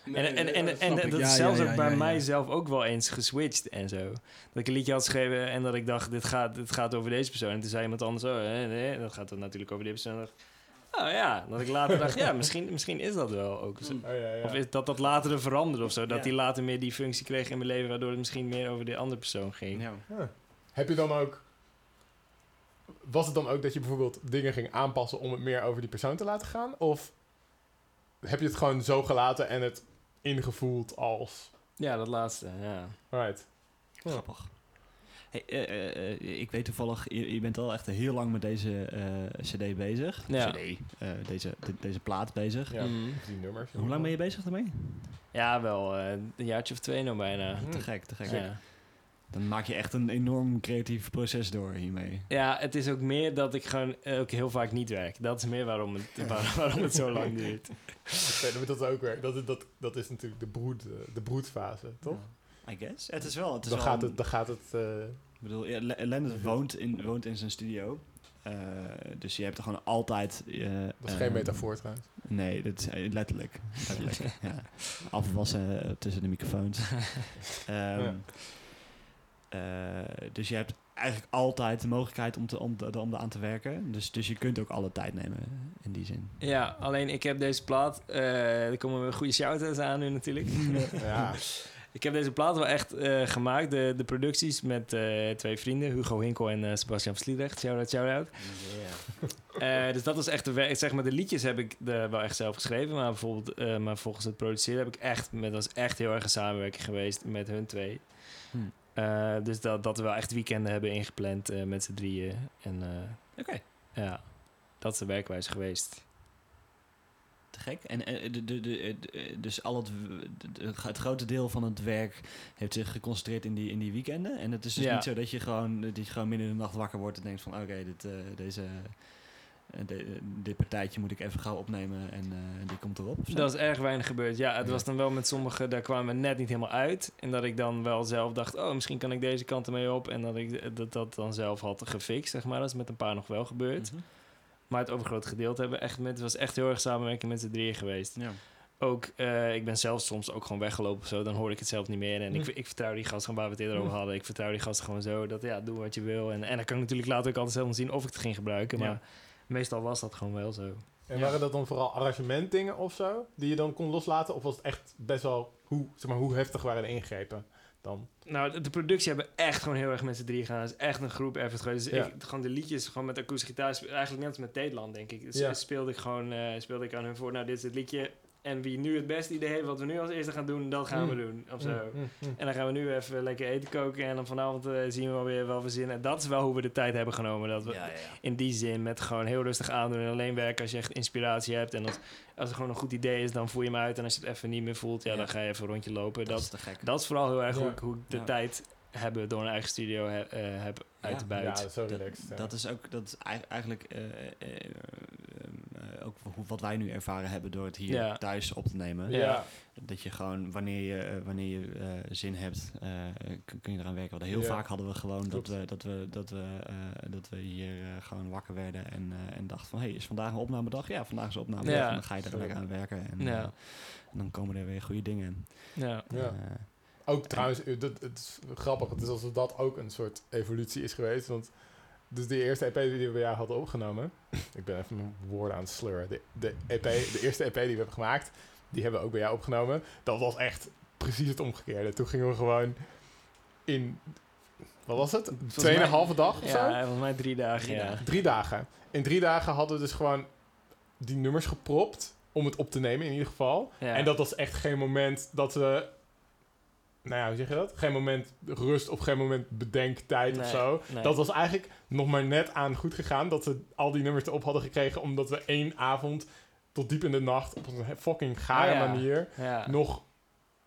[SPEAKER 1] Nee,
[SPEAKER 3] en en, en,
[SPEAKER 1] ja,
[SPEAKER 3] en, dat is
[SPEAKER 1] Ja,
[SPEAKER 3] zelfs
[SPEAKER 1] ja,
[SPEAKER 3] ook
[SPEAKER 1] ja,
[SPEAKER 3] bij
[SPEAKER 1] ja, ja.
[SPEAKER 3] mijzelf ook wel eens geswitcht en zo. Dat ik een liedje had geschreven en dat ik dacht, dit gaat, dit gaat over deze persoon. En toen zei iemand anders, oh, nee, nee, dat gaat dan natuurlijk over deze persoon. En dacht ik, oh ja, dat ik later dacht, ja, misschien, misschien is dat wel ook zo.
[SPEAKER 2] Oh, ja, ja.
[SPEAKER 3] Of is dat dat later veranderde of zo. Dat
[SPEAKER 4] Ja.
[SPEAKER 3] die later meer die functie kreeg in mijn leven, waardoor het misschien meer over de andere persoon ging.
[SPEAKER 4] Ja.
[SPEAKER 2] Heb je dan ook... Was het dan ook dat je bijvoorbeeld dingen ging aanpassen om het meer over die persoon te laten gaan? Of heb je het gewoon zo gelaten en het ingevoeld als...
[SPEAKER 3] Ja, dat laatste, ja.
[SPEAKER 2] Right.
[SPEAKER 4] Grappig. Hey, eh, eh, eh, ik weet toevallig, je, je bent al echt heel lang met deze eh, cd bezig.
[SPEAKER 3] Ja.
[SPEAKER 4] CD, eh, deze, de- deze plaat bezig.
[SPEAKER 2] Ja,
[SPEAKER 3] Mhm.
[SPEAKER 2] die nummers.
[SPEAKER 4] Hoe lang ben je bezig daarmee?
[SPEAKER 3] Ja, wel eh, een jaartje of twee nou bijna.
[SPEAKER 4] Te gek, te gek.
[SPEAKER 3] Ja.
[SPEAKER 4] Dan maak je echt een enorm creatief proces door hiermee.
[SPEAKER 3] ja, het is ook meer dat ik gewoon ook heel vaak niet werk. Dat is meer waarom het, (laughs) waar- waarom het zo lang duurt.
[SPEAKER 2] Moet dat ook weer. Dat is, dat, dat is natuurlijk de, broed, eh, de broedfase, toch?
[SPEAKER 4] I guess. Het is wel. Het is
[SPEAKER 2] Dan
[SPEAKER 4] wel
[SPEAKER 2] gaat
[SPEAKER 4] een-
[SPEAKER 2] het... Dan gaat het eh,
[SPEAKER 4] Ik bedoel, ja, woont in, woont in zijn studio. Eh, dus je hebt er gewoon altijd... eh,
[SPEAKER 2] dat is
[SPEAKER 4] eh,
[SPEAKER 2] geen metafoor trouwens.
[SPEAKER 4] Nee, dat is eh, letterlijk. letterlijk (laughs) ja. Afwassen eh, tussen de microfoons. (laughs) Ehm,
[SPEAKER 2] Ja.
[SPEAKER 4] eh, dus je hebt eigenlijk altijd de mogelijkheid om, te, om, om eraan te werken. Dus, dus je kunt ook alle tijd nemen in die zin.
[SPEAKER 3] Ja, alleen ik heb deze plaat... eh er komen goede shout-outs aan nu natuurlijk. (laughs)
[SPEAKER 2] Ja.
[SPEAKER 3] Ik heb deze plaat wel echt eh, gemaakt. De, de producties met eh, twee vrienden, Hugo Hinkel en eh, Sebastian Vliedrecht. Shout-out, shout-out. Eh, dus dat was echt de werk. Zeg maar, de liedjes heb ik de, wel echt zelf geschreven. Maar bijvoorbeeld, eh, maar volgens het produceren heb ik echt... Met, dat was echt heel erg een samenwerking geweest met hun twee.
[SPEAKER 4] Hm.
[SPEAKER 3] Eh, dus dat, dat we wel echt weekenden hebben ingepland eh, met z'n drieën. En eh,
[SPEAKER 4] Oké.
[SPEAKER 3] ja, dat is de werkwijze geweest.
[SPEAKER 4] Te gek. En de, de, de, dus al het, het grote deel van het werk heeft zich geconcentreerd in die, in die weekenden. En het is dus
[SPEAKER 3] Ja.
[SPEAKER 4] niet zo dat je gewoon, dat je gewoon midden in de nacht wakker wordt en denkt van oké, dit, deze, de- dit partijtje moet ik even gauw opnemen en eh, die komt erop.
[SPEAKER 3] Dat is erg weinig gebeurd. Ja, het
[SPEAKER 4] Ja.
[SPEAKER 3] was dan wel met sommige, daar kwamen we net niet helemaal uit. En dat ik dan wel zelf dacht, oh, misschien kan ik deze kant ermee op. En dat ik dat, dat dan zelf had gefixt, zeg maar. Dat is met een paar nog wel gebeurd.
[SPEAKER 4] Mhm.
[SPEAKER 3] Maar het overgrote gedeelte hebben we echt met, het was echt heel erg samenwerking met z'n drieën geweest.
[SPEAKER 4] Ja.
[SPEAKER 3] Ook, eh, ik ben zelf soms ook gewoon weggelopen of zo, dan hoor ik het zelf niet meer. En ik,
[SPEAKER 2] Hm.
[SPEAKER 3] ik vertrouw die gasten gewoon waar we het eerder over
[SPEAKER 2] Hm.
[SPEAKER 3] hadden. Ik vertrouw die gasten gewoon zo, dat ja, doe wat je wil. En, en dan kan ik natuurlijk later ook altijd zelf zien of ik het ging gebruiken.
[SPEAKER 4] Ja.
[SPEAKER 3] Meestal was dat gewoon wel zo.
[SPEAKER 2] En
[SPEAKER 3] Ja.
[SPEAKER 2] waren dat dan vooral arrangementdingen of zo? Die je dan kon loslaten? Of was het echt best wel... Hoe, zeg maar, hoe heftig waren de ingrepen dan?
[SPEAKER 3] Nou, de, de productie hebben echt gewoon heel erg met z'n drie gedaan. Het is echt een groep effort geweest. Dus
[SPEAKER 2] Ja.
[SPEAKER 3] ik, gewoon de liedjes gewoon met akoestische gitaar, eigenlijk net als met Teetland, denk ik. Dus
[SPEAKER 2] Ja.
[SPEAKER 3] speelde ik gewoon eh, speelde ik aan hun voor, nou, dit is het liedje. En wie nu het beste idee heeft, wat we nu als eerste gaan doen, dat gaan we
[SPEAKER 2] Mm.
[SPEAKER 3] doen. Of zo.
[SPEAKER 2] Mm, mm, mm.
[SPEAKER 3] En dan gaan we nu even lekker eten koken en dan vanavond eh, zien we wel weer wel verzinnen. En dat is wel hoe we de tijd hebben genomen. Dat we
[SPEAKER 4] Ja, ja, ja.
[SPEAKER 3] in die zin met gewoon heel rustig aandoen en alleen werken als je echt inspiratie hebt. En als, als er gewoon een goed idee is, dan voer je hem uit. En als je het even niet meer voelt, ja,
[SPEAKER 4] Ja.
[SPEAKER 3] dan ga je even een rondje lopen.
[SPEAKER 4] Dat
[SPEAKER 3] Dat,
[SPEAKER 4] is te gek.
[SPEAKER 3] dat is vooral heel erg hoe, hoe ik de
[SPEAKER 4] Ja.
[SPEAKER 3] tijd hebben door een eigen studio he, eh, heb uit
[SPEAKER 4] Ja.
[SPEAKER 3] te
[SPEAKER 2] Ja,
[SPEAKER 3] buiten.
[SPEAKER 2] zo
[SPEAKER 4] Dat,
[SPEAKER 2] relaxed. ja.
[SPEAKER 4] dat is ook dat is ei- eigenlijk eh, ook hoe- wat wij nu ervaren hebben door het hier
[SPEAKER 3] Ja.
[SPEAKER 4] thuis op te nemen.
[SPEAKER 2] ja.
[SPEAKER 4] Dat je gewoon wanneer je, eh, wanneer je eh, zin hebt, eh, kun, je eraan werken. Want heel
[SPEAKER 2] Ja.
[SPEAKER 4] vaak hadden we gewoon dat we, dat, we, dat, we, eh, dat we hier eh, gewoon wakker werden en, eh, en dachten van hé, is vandaag een opnamedag? Ja, vandaag is een opnamedag.
[SPEAKER 3] Ja.
[SPEAKER 4] En dan ga je er lekker aan werken. En,
[SPEAKER 3] Ja.
[SPEAKER 4] en dan komen er weer goede dingen.
[SPEAKER 3] Ja.
[SPEAKER 2] Ja. Ook trouwens, dat, het is grappig. Het is alsof dat ook een soort evolutie is geweest. Want dus die eerste EP die we bij jou hadden opgenomen. (laughs) ik ben even mijn woorden aan het sleuren. De, de, EP, de eerste EP die we hebben gemaakt, die hebben we ook bij jou opgenomen. Dat was echt precies het omgekeerde. Toen gingen we gewoon in. Wat was het? Tweeënhalve dag of zo?
[SPEAKER 3] Ja, volgens mij drie dagen.
[SPEAKER 4] Drie
[SPEAKER 3] ja.
[SPEAKER 4] dagen.
[SPEAKER 2] Drie dagen. In drie dagen hadden we dus gewoon die nummers gepropt. Om het op te nemen in ieder geval.
[SPEAKER 3] Ja.
[SPEAKER 2] En dat was echt geen moment dat we... Nou ja, hoe zeg je dat? Geen moment rust of geen moment bedenktijd of
[SPEAKER 3] Nee,
[SPEAKER 2] zo.
[SPEAKER 3] nee.
[SPEAKER 2] Dat was eigenlijk nog maar net aan goed gegaan. Dat we al die nummers erop hadden gekregen. Omdat we één avond tot diep in de nacht op een fucking gare
[SPEAKER 3] Ah, ja.
[SPEAKER 2] manier
[SPEAKER 3] Ja.
[SPEAKER 2] nog...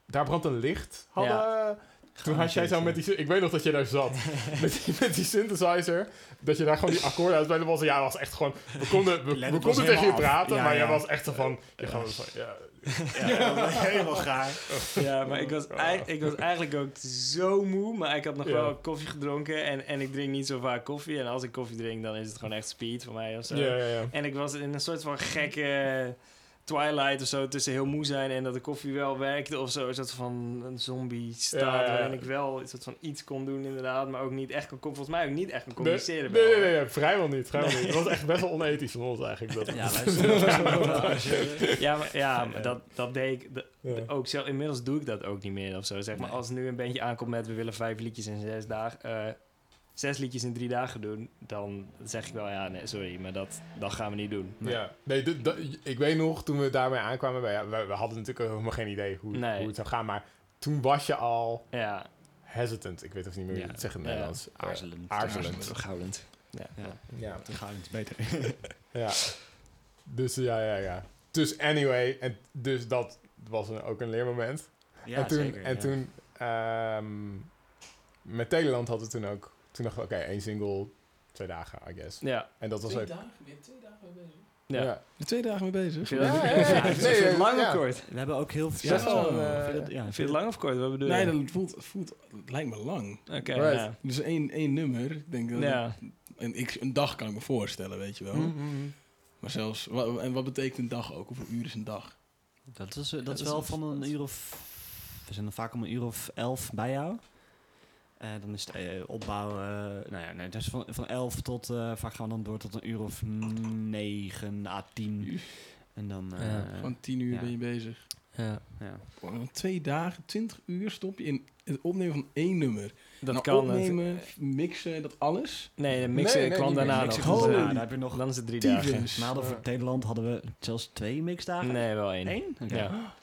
[SPEAKER 2] Daar brandt een licht. Hadden... Toen had jij zo met die... Ik weet nog dat je daar zat. (laughs) met, die, met die synthesizer. Dat je daar gewoon die akkoorden uit... Dat was, ja, was echt gewoon... We konden, we, konden tegen je praten.
[SPEAKER 4] Ja,
[SPEAKER 2] maar
[SPEAKER 4] ja.
[SPEAKER 2] jij was echt zo van... Je gewoon van ja,
[SPEAKER 4] Ja, (laughs) helemaal gaar.
[SPEAKER 3] Ja, maar ik was, ei- ik was eigenlijk ook zo moe. Maar ik had nog
[SPEAKER 2] Ja.
[SPEAKER 3] wel koffie gedronken. En, en ik drink niet zo vaak koffie. En als ik koffie drink, dan is het gewoon echt speed voor mij of zo.
[SPEAKER 2] ja, ja, ja.
[SPEAKER 3] En ik was in een soort van gekke twilight of zo. Tussen heel moe zijn en dat de koffie wel werkte of zo. Een soort van een zombie staat.
[SPEAKER 2] Ja, ja, ja.
[SPEAKER 3] Waarin ik wel een soort van iets kon doen inderdaad. Maar ook niet echt kon... Volgens mij ook niet echt kon
[SPEAKER 2] Nee,
[SPEAKER 3] communiceren.
[SPEAKER 2] nee, nee, nee, nee, vrijwel niet. Vrijwel niet. Het was echt best wel onethisch van ons eigenlijk. Dat,
[SPEAKER 4] Ja, (laughs) luister.
[SPEAKER 3] Ja, maar, ja, maar dat, dat deed ik... dat-
[SPEAKER 2] Ja.
[SPEAKER 3] ook zelf, inmiddels doe ik dat ook niet meer of zo. Zeg maar,
[SPEAKER 4] Nee.
[SPEAKER 3] als nu een bandje aankomt met we willen vijf liedjes in zes dagen, eh, zes liedjes in drie dagen doen, dan zeg ik wel ja, nee, sorry, maar dat, dat gaan we niet doen.
[SPEAKER 2] Ja, nee, d- d- ik weet nog, toen we daarmee aankwamen, we, we hadden natuurlijk helemaal geen idee hoe,
[SPEAKER 3] Nee.
[SPEAKER 2] hoe het zou gaan, maar toen was je al
[SPEAKER 3] Ja,
[SPEAKER 2] hesitant. Ik weet of niet meer hoe je
[SPEAKER 3] Ja.
[SPEAKER 2] het zeggen in
[SPEAKER 3] Ja.
[SPEAKER 2] het Nederlands.
[SPEAKER 4] Aarzelend.
[SPEAKER 2] aarzelend.
[SPEAKER 3] terughoudend. Ja.
[SPEAKER 4] Ja,
[SPEAKER 2] Ja,
[SPEAKER 4] terughoudend is beter. (laughs)
[SPEAKER 2] ja. Dus ja, ja, ja. Dus anyway, en dus dat was een, ook een leermoment.
[SPEAKER 4] Ja,
[SPEAKER 2] en toen,
[SPEAKER 4] zeker,
[SPEAKER 2] en
[SPEAKER 4] ja.
[SPEAKER 2] toen ehm, met Teleland hadden we toen ook, toen dachten we, oké, één single, twee dagen, I guess.
[SPEAKER 3] Ja,
[SPEAKER 2] En dat was
[SPEAKER 1] Twee
[SPEAKER 2] ook...
[SPEAKER 1] dagen? Twee dagen mee bezig?
[SPEAKER 3] ja.
[SPEAKER 2] ja.
[SPEAKER 1] Je twee dagen mee bezig?
[SPEAKER 2] Ja, (laughs) Nee,
[SPEAKER 3] het lang
[SPEAKER 2] ja.
[SPEAKER 3] of kort?
[SPEAKER 4] We hebben ook heel veel... Ja,
[SPEAKER 2] eh,
[SPEAKER 4] Vind je
[SPEAKER 3] het lang of kort? Wat bedoel
[SPEAKER 1] Nee, dat voelt, voelt, lijkt me lang.
[SPEAKER 3] Oké,
[SPEAKER 2] Right.
[SPEAKER 3] ja.
[SPEAKER 1] Dus één, één nummer, ik denk dat
[SPEAKER 3] Ja.
[SPEAKER 1] een, ik, een dag kan ik me voorstellen, weet je wel.
[SPEAKER 3] Mhm, mhm.
[SPEAKER 1] Maar zelfs, wa- en wat betekent een dag ook? Hoeveel uur is een dag?
[SPEAKER 4] Dat is, eh, dat
[SPEAKER 1] dat
[SPEAKER 4] is wel van een uur of... We zijn dan vaak om een uur of elf bij jou. Eh, dan is het eh, opbouw, eh, nou ja, nee, dus van, van 11 tot, eh, vaak gaan we dan door tot een uur of 9 à 10. En dan, eh,
[SPEAKER 3] Ja,
[SPEAKER 1] Gewoon tien uur
[SPEAKER 4] ja.
[SPEAKER 1] ben je bezig.
[SPEAKER 3] Ja.
[SPEAKER 4] ja.
[SPEAKER 1] Gewoon twee dagen, twintig uur stop je in het opnemen van één nummer.
[SPEAKER 3] Dat
[SPEAKER 1] Nou,
[SPEAKER 3] kan.
[SPEAKER 1] opnemen, mixen, dat alles.
[SPEAKER 3] Nee, de mixen
[SPEAKER 2] Nee, nee,
[SPEAKER 3] kwam daarna
[SPEAKER 2] mixen.
[SPEAKER 3] nog.
[SPEAKER 1] Holy.
[SPEAKER 4] Ja, daar heb je nog...
[SPEAKER 3] dan is het drie dagen.
[SPEAKER 4] We hadden voor Nederland hadden we zelfs twee mixdagen.
[SPEAKER 3] Nee, wel één.
[SPEAKER 4] Eén?
[SPEAKER 3] Ja.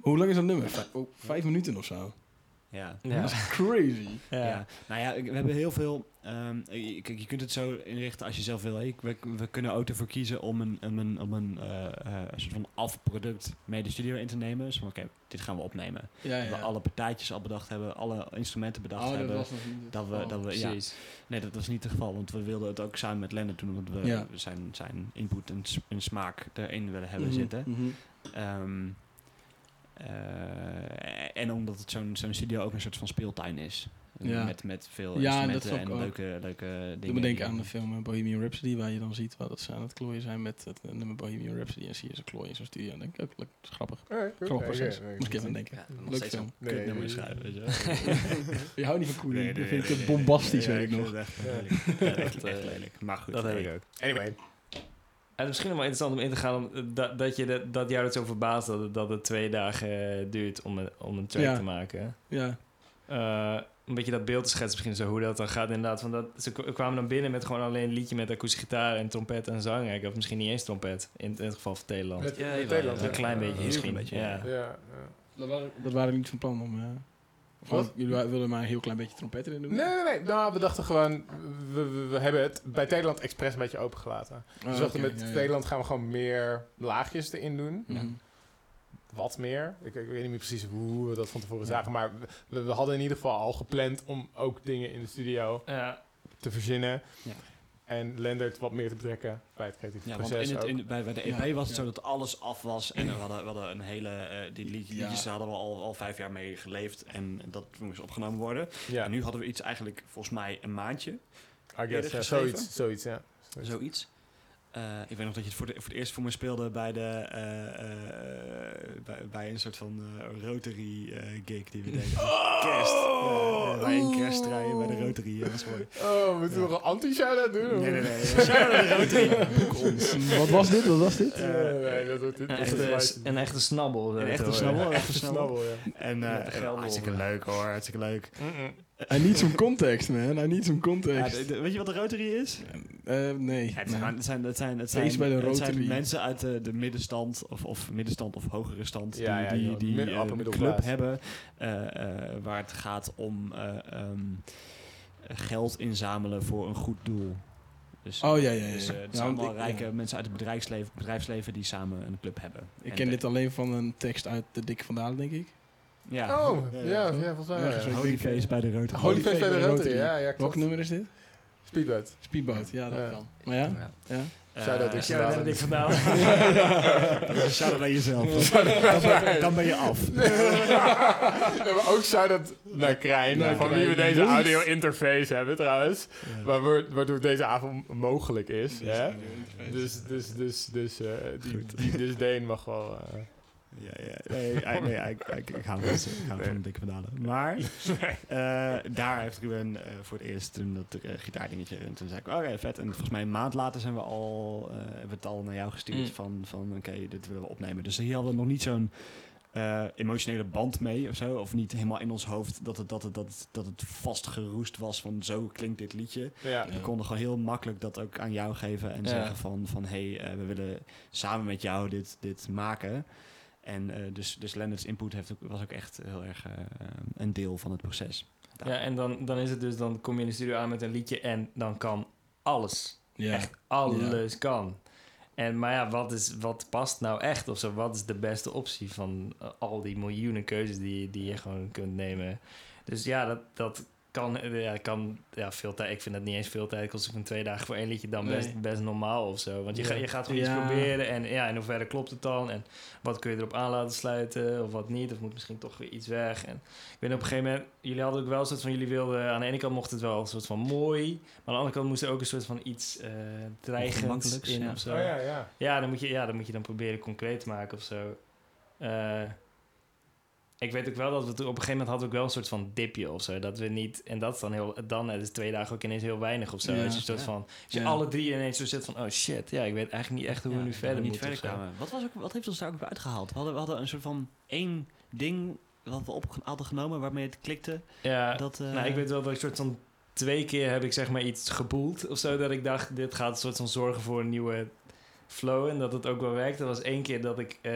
[SPEAKER 1] Hoe lang is dat nummer? Vijf, oh, vijf minuten of zo.
[SPEAKER 4] Ja.
[SPEAKER 3] Ja.
[SPEAKER 1] Dat is (laughs) crazy.
[SPEAKER 3] Ja.
[SPEAKER 4] Ja. Nou ja, we hebben heel veel. ehm, je- kijk, je kunt het zo inrichten als je zelf wil. Ik- We, we kunnen ook ervoor kiezen om een, om een, om een, eh, eh, een soort van afproduct mee de studio in te nemen. Dus van oké, dit gaan we opnemen.
[SPEAKER 1] Ja,
[SPEAKER 4] Dat we alle partijtjes al bedacht hebben, alle instrumenten bedacht
[SPEAKER 1] Oh, dat
[SPEAKER 4] hebben.
[SPEAKER 1] was nog niet het
[SPEAKER 4] dat we, dat we, ja. Nee, dat was niet het geval, want we wilden het ook samen met Lennart doen, want we zijn, zijn input en smaak erin willen hebben
[SPEAKER 1] Mhm,
[SPEAKER 4] zitten.
[SPEAKER 1] mhm.
[SPEAKER 4] Ehm, eh, en omdat het zo'n zo'n studio ook een soort van speeltuin is.
[SPEAKER 1] Ja.
[SPEAKER 4] Met, met veel
[SPEAKER 1] Ja, en dat
[SPEAKER 4] instrumenten en
[SPEAKER 1] ook-
[SPEAKER 4] leuke, leuke dingen.
[SPEAKER 1] Doe me denken aan de film eh, Bohemian Rhapsody, waar je dan ziet wat dat ze aan het klooien zijn met het eh, nummer Bohemian Rhapsody. En zie je ze klooien in zo'n studio. Dan denk ik ook, leuk, is grappig. Grappig
[SPEAKER 2] Ja,
[SPEAKER 1] proces. Moest ik even denken.
[SPEAKER 4] Ja,
[SPEAKER 1] Leuk
[SPEAKER 4] steeds
[SPEAKER 1] film.
[SPEAKER 4] een
[SPEAKER 2] Nee,
[SPEAKER 4] weet je
[SPEAKER 1] houdt niet van Koen.
[SPEAKER 4] Nee,
[SPEAKER 1] dat
[SPEAKER 4] nee,
[SPEAKER 1] vind ik
[SPEAKER 4] nee,
[SPEAKER 1] te
[SPEAKER 4] nee.
[SPEAKER 1] bombastisch, weet ik nog.
[SPEAKER 4] echt
[SPEAKER 2] Ja.
[SPEAKER 4] lelijk.
[SPEAKER 3] Eh.
[SPEAKER 4] Maar goed.
[SPEAKER 3] Dat heb ik ook.
[SPEAKER 2] Anyway.
[SPEAKER 3] En misschien nog wel interessant om in te gaan om, eh, dat, dat, je dat, dat jou het zo verbaast dat het, dat het twee dagen eh, duurt om een, om een track
[SPEAKER 1] Ja.
[SPEAKER 3] te maken.
[SPEAKER 1] Ja.
[SPEAKER 3] Eh, een beetje dat beeld te schetsen misschien zo hoe dat dan gaat inderdaad. Van dat, ze kwamen dan binnen met gewoon alleen een liedje met akoestische gitaar en trompet en zang. eigenlijk. Of misschien niet eens trompet, in, in het geval van Nederland.
[SPEAKER 2] Met,
[SPEAKER 4] Ja, ja.
[SPEAKER 3] Een klein beetje misschien.
[SPEAKER 4] beetje,
[SPEAKER 3] ja.
[SPEAKER 2] Ja, ja.
[SPEAKER 1] Dat waren, dat waren we niet van plan om... of
[SPEAKER 2] Wat?
[SPEAKER 1] Jullie wilden maar een heel klein beetje trompet erin doen?
[SPEAKER 2] Nee, nee, nee. Nou, we dachten gewoon... We, we, we hebben het bij Nederland expres een beetje opengelaten.
[SPEAKER 1] Oh,
[SPEAKER 2] Dus we dachten
[SPEAKER 1] oké,
[SPEAKER 2] met
[SPEAKER 1] ja.
[SPEAKER 2] Nederland gaan we gewoon meer laagjes erin doen. Wat meer. Ik, ik weet niet meer precies hoe we dat van tevoren
[SPEAKER 4] Ja.
[SPEAKER 2] zagen. Maar we, we hadden in ieder geval al gepland om ook dingen in de studio
[SPEAKER 3] Ja.
[SPEAKER 2] te verzinnen. En Lendert wat meer te betrekken bij het creatieve
[SPEAKER 4] Ja, want in het, in, bij, bij de EP
[SPEAKER 1] Ja,
[SPEAKER 4] was het
[SPEAKER 1] ja.
[SPEAKER 4] zo dat alles af was. En we hadden, we hadden een hele... eh, die liedjes hadden we al, al vijf jaar mee geleefd. En dat moest opgenomen worden.
[SPEAKER 2] ja,
[SPEAKER 4] En nu hadden we iets eigenlijk, volgens mij, een maandje.
[SPEAKER 2] I
[SPEAKER 4] eerder
[SPEAKER 2] guess, zoiets, zoiets, ja.
[SPEAKER 4] Zoiets. Eh, ik weet nog dat je het voor, de, voor het eerst voor me speelde bij, de, eh, eh, bij, bij een soort van eh, Rotary eh, gig die we deden. (laughs) Kerst. Ja, bij een kerstdraaien bij de Rotary. Dat is mooi.
[SPEAKER 2] Oh, moeten we nog een anti-shout-out doen?
[SPEAKER 4] Nee, nee, nee. (laughs) De Rotary. Boek ons.
[SPEAKER 1] Wat was dit? Wat was dit?
[SPEAKER 2] Eh, nee, dat wordt dit.
[SPEAKER 3] Een echte, een echte snabbel.
[SPEAKER 4] Een echte
[SPEAKER 3] te
[SPEAKER 4] snabbel. een (laughs)
[SPEAKER 2] een snabbel, ja.
[SPEAKER 4] En eh, hartstikke leuk hoor, hartstikke leuk.
[SPEAKER 1] I need some context, man. I need some
[SPEAKER 4] Ja,
[SPEAKER 1] context.
[SPEAKER 4] de- de- weet je wat de Rotary is?
[SPEAKER 1] Eh, nee.
[SPEAKER 4] Ja, het,
[SPEAKER 1] nee.
[SPEAKER 4] zijn, het, zijn, het, zijn, het,
[SPEAKER 1] Feest
[SPEAKER 4] zijn,
[SPEAKER 1] bij de
[SPEAKER 4] het zijn
[SPEAKER 1] Rotary.
[SPEAKER 4] mensen uit de, de middenstand of, of middenstand of hogere stand
[SPEAKER 2] Ja,
[SPEAKER 4] die,
[SPEAKER 2] ja,
[SPEAKER 4] die, die eh, een
[SPEAKER 2] middle
[SPEAKER 4] club hebben eh, eh, waar het gaat om eh, ehm, geld inzamelen voor een goed doel. Dus,
[SPEAKER 1] Oh ja, ja, ja.
[SPEAKER 4] dus,
[SPEAKER 1] ja.
[SPEAKER 4] eh, het
[SPEAKER 1] Ja,
[SPEAKER 4] zijn allemaal
[SPEAKER 1] ik-
[SPEAKER 4] rijke
[SPEAKER 1] ja.
[SPEAKER 4] mensen uit het bedrijfsleven, bedrijfsleven die samen een club hebben.
[SPEAKER 1] Ik
[SPEAKER 4] En
[SPEAKER 1] ken
[SPEAKER 4] de-
[SPEAKER 1] dit alleen van een tekst uit de Dikke Vandalen, denk ik.
[SPEAKER 4] Ja.
[SPEAKER 2] Oh, ja, ja, volgens mij.
[SPEAKER 1] Ja,
[SPEAKER 2] Ja,
[SPEAKER 1] zo-
[SPEAKER 4] Holy
[SPEAKER 1] eh,
[SPEAKER 4] bij de Rotary.
[SPEAKER 2] Holy Face bij de Rotary, ja, ja,
[SPEAKER 1] Welk
[SPEAKER 2] klopt.
[SPEAKER 1] nummer is dit?
[SPEAKER 2] Speedboat.
[SPEAKER 1] Speedboat, ja, dat
[SPEAKER 2] Ja.
[SPEAKER 1] kan. Maar ja? Ja?
[SPEAKER 2] Shout-out
[SPEAKER 4] Eh,
[SPEAKER 3] dat vandaan. (laughs)
[SPEAKER 4] dat is een shout-out naar jezelf. dan, ben, dan ben je af.
[SPEAKER 2] We ook shout-out naar Krijn, van wie we deze
[SPEAKER 1] Yes.
[SPEAKER 2] audio interface hebben trouwens. Waardoor, waardoor deze avond mogelijk is. Dus, dus, dus, dus uh, die, die disdain mag wel... Uh,
[SPEAKER 4] Ja, ja. Nee, ik- nee ik, ik, ik hou
[SPEAKER 2] Nee.
[SPEAKER 4] van een dikke vandalen. Maar eh, daar heeft Ruben eh, voor het eerst toen dat uh, gitaardingetje. En toen zei ik, oké, vet. En volgens mij een maand later zijn we al, uh, hebben we het al naar jou gestuurd
[SPEAKER 3] Mm.
[SPEAKER 4] van, van oké, dit willen we opnemen. Dus hier hadden we nog niet zo'n uh, emotionele band mee of zo. Of niet helemaal in ons hoofd dat het, dat het, dat het, dat het vastgeroest was van zo klinkt dit liedje.
[SPEAKER 2] ja.
[SPEAKER 4] We konden gewoon heel makkelijk dat ook aan jou geven en
[SPEAKER 3] Ja.
[SPEAKER 4] zeggen van, van hé, hey, uh, we willen samen met jou dit, dit maken. En uh, dus, dus Leonard's input heeft ook, was ook echt heel erg uh, een deel van het proces.
[SPEAKER 3] Ja, en dan, dan is het dus, dan kom je in de studio aan met een liedje en dan kan alles.
[SPEAKER 1] Ja.
[SPEAKER 3] Echt alles kan. En, maar ja, wat, is, wat past nou echt of zo? Wat is de beste optie van uh, al die miljoenen keuzes die, die je gewoon kunt nemen? Dus ja, dat, dat kan, ja, kan ja, veel tijd. Ik vind dat niet eens veel tijd. Kost van twee dagen voor één liedje dan best,
[SPEAKER 1] Nee.
[SPEAKER 3] best normaal of zo. Want je,
[SPEAKER 2] Ja.
[SPEAKER 3] ga, je gaat gewoon
[SPEAKER 1] Ja.
[SPEAKER 3] iets proberen. En ja, in hoeverre klopt het dan? En wat kun je erop aan laten sluiten? Of wat niet? Of moet misschien toch weer iets weg? En ik weet op een gegeven moment, jullie hadden ook wel een soort van, jullie wilden, aan de ene kant mocht het wel een soort van mooi, maar aan de andere kant moest er ook een soort van iets uh, dreigends
[SPEAKER 4] Ongemakkelijks,
[SPEAKER 3] in
[SPEAKER 4] ja.
[SPEAKER 3] of zo.
[SPEAKER 2] Oh ja, ja.
[SPEAKER 3] Ja, dan moet je, ja, dan moet je dan proberen concreet te maken of zo. Uh, ik weet ook wel dat we toen op een gegeven moment hadden we ook wel een soort van dipje of zo. Dat we niet, en dat is dan heel, dan het is twee dagen ook ineens heel weinig of zo.
[SPEAKER 1] Ja.
[SPEAKER 3] Als je soort
[SPEAKER 4] Ja.
[SPEAKER 3] van, als je
[SPEAKER 1] Ja.
[SPEAKER 3] alle drie ineens zo zit van, oh shit, ja, ik weet eigenlijk niet echt hoe we nu verder
[SPEAKER 4] niet
[SPEAKER 3] moeten.
[SPEAKER 4] verder. Wat, was ook, wat heeft ons daar ook weer uitgehaald? We hadden, we hadden een soort van één ding wat we op hadden genomen waarmee het klikte.
[SPEAKER 3] Ja,
[SPEAKER 4] dat, eh,
[SPEAKER 3] nou, ik weet wel dat ik soort van twee keer heb ik zeg maar iets geboeld of zo. Dat ik dacht, dit gaat een soort van zorgen voor een nieuwe flow. En dat het ook wel werkt. Dat was één keer dat ik, eh,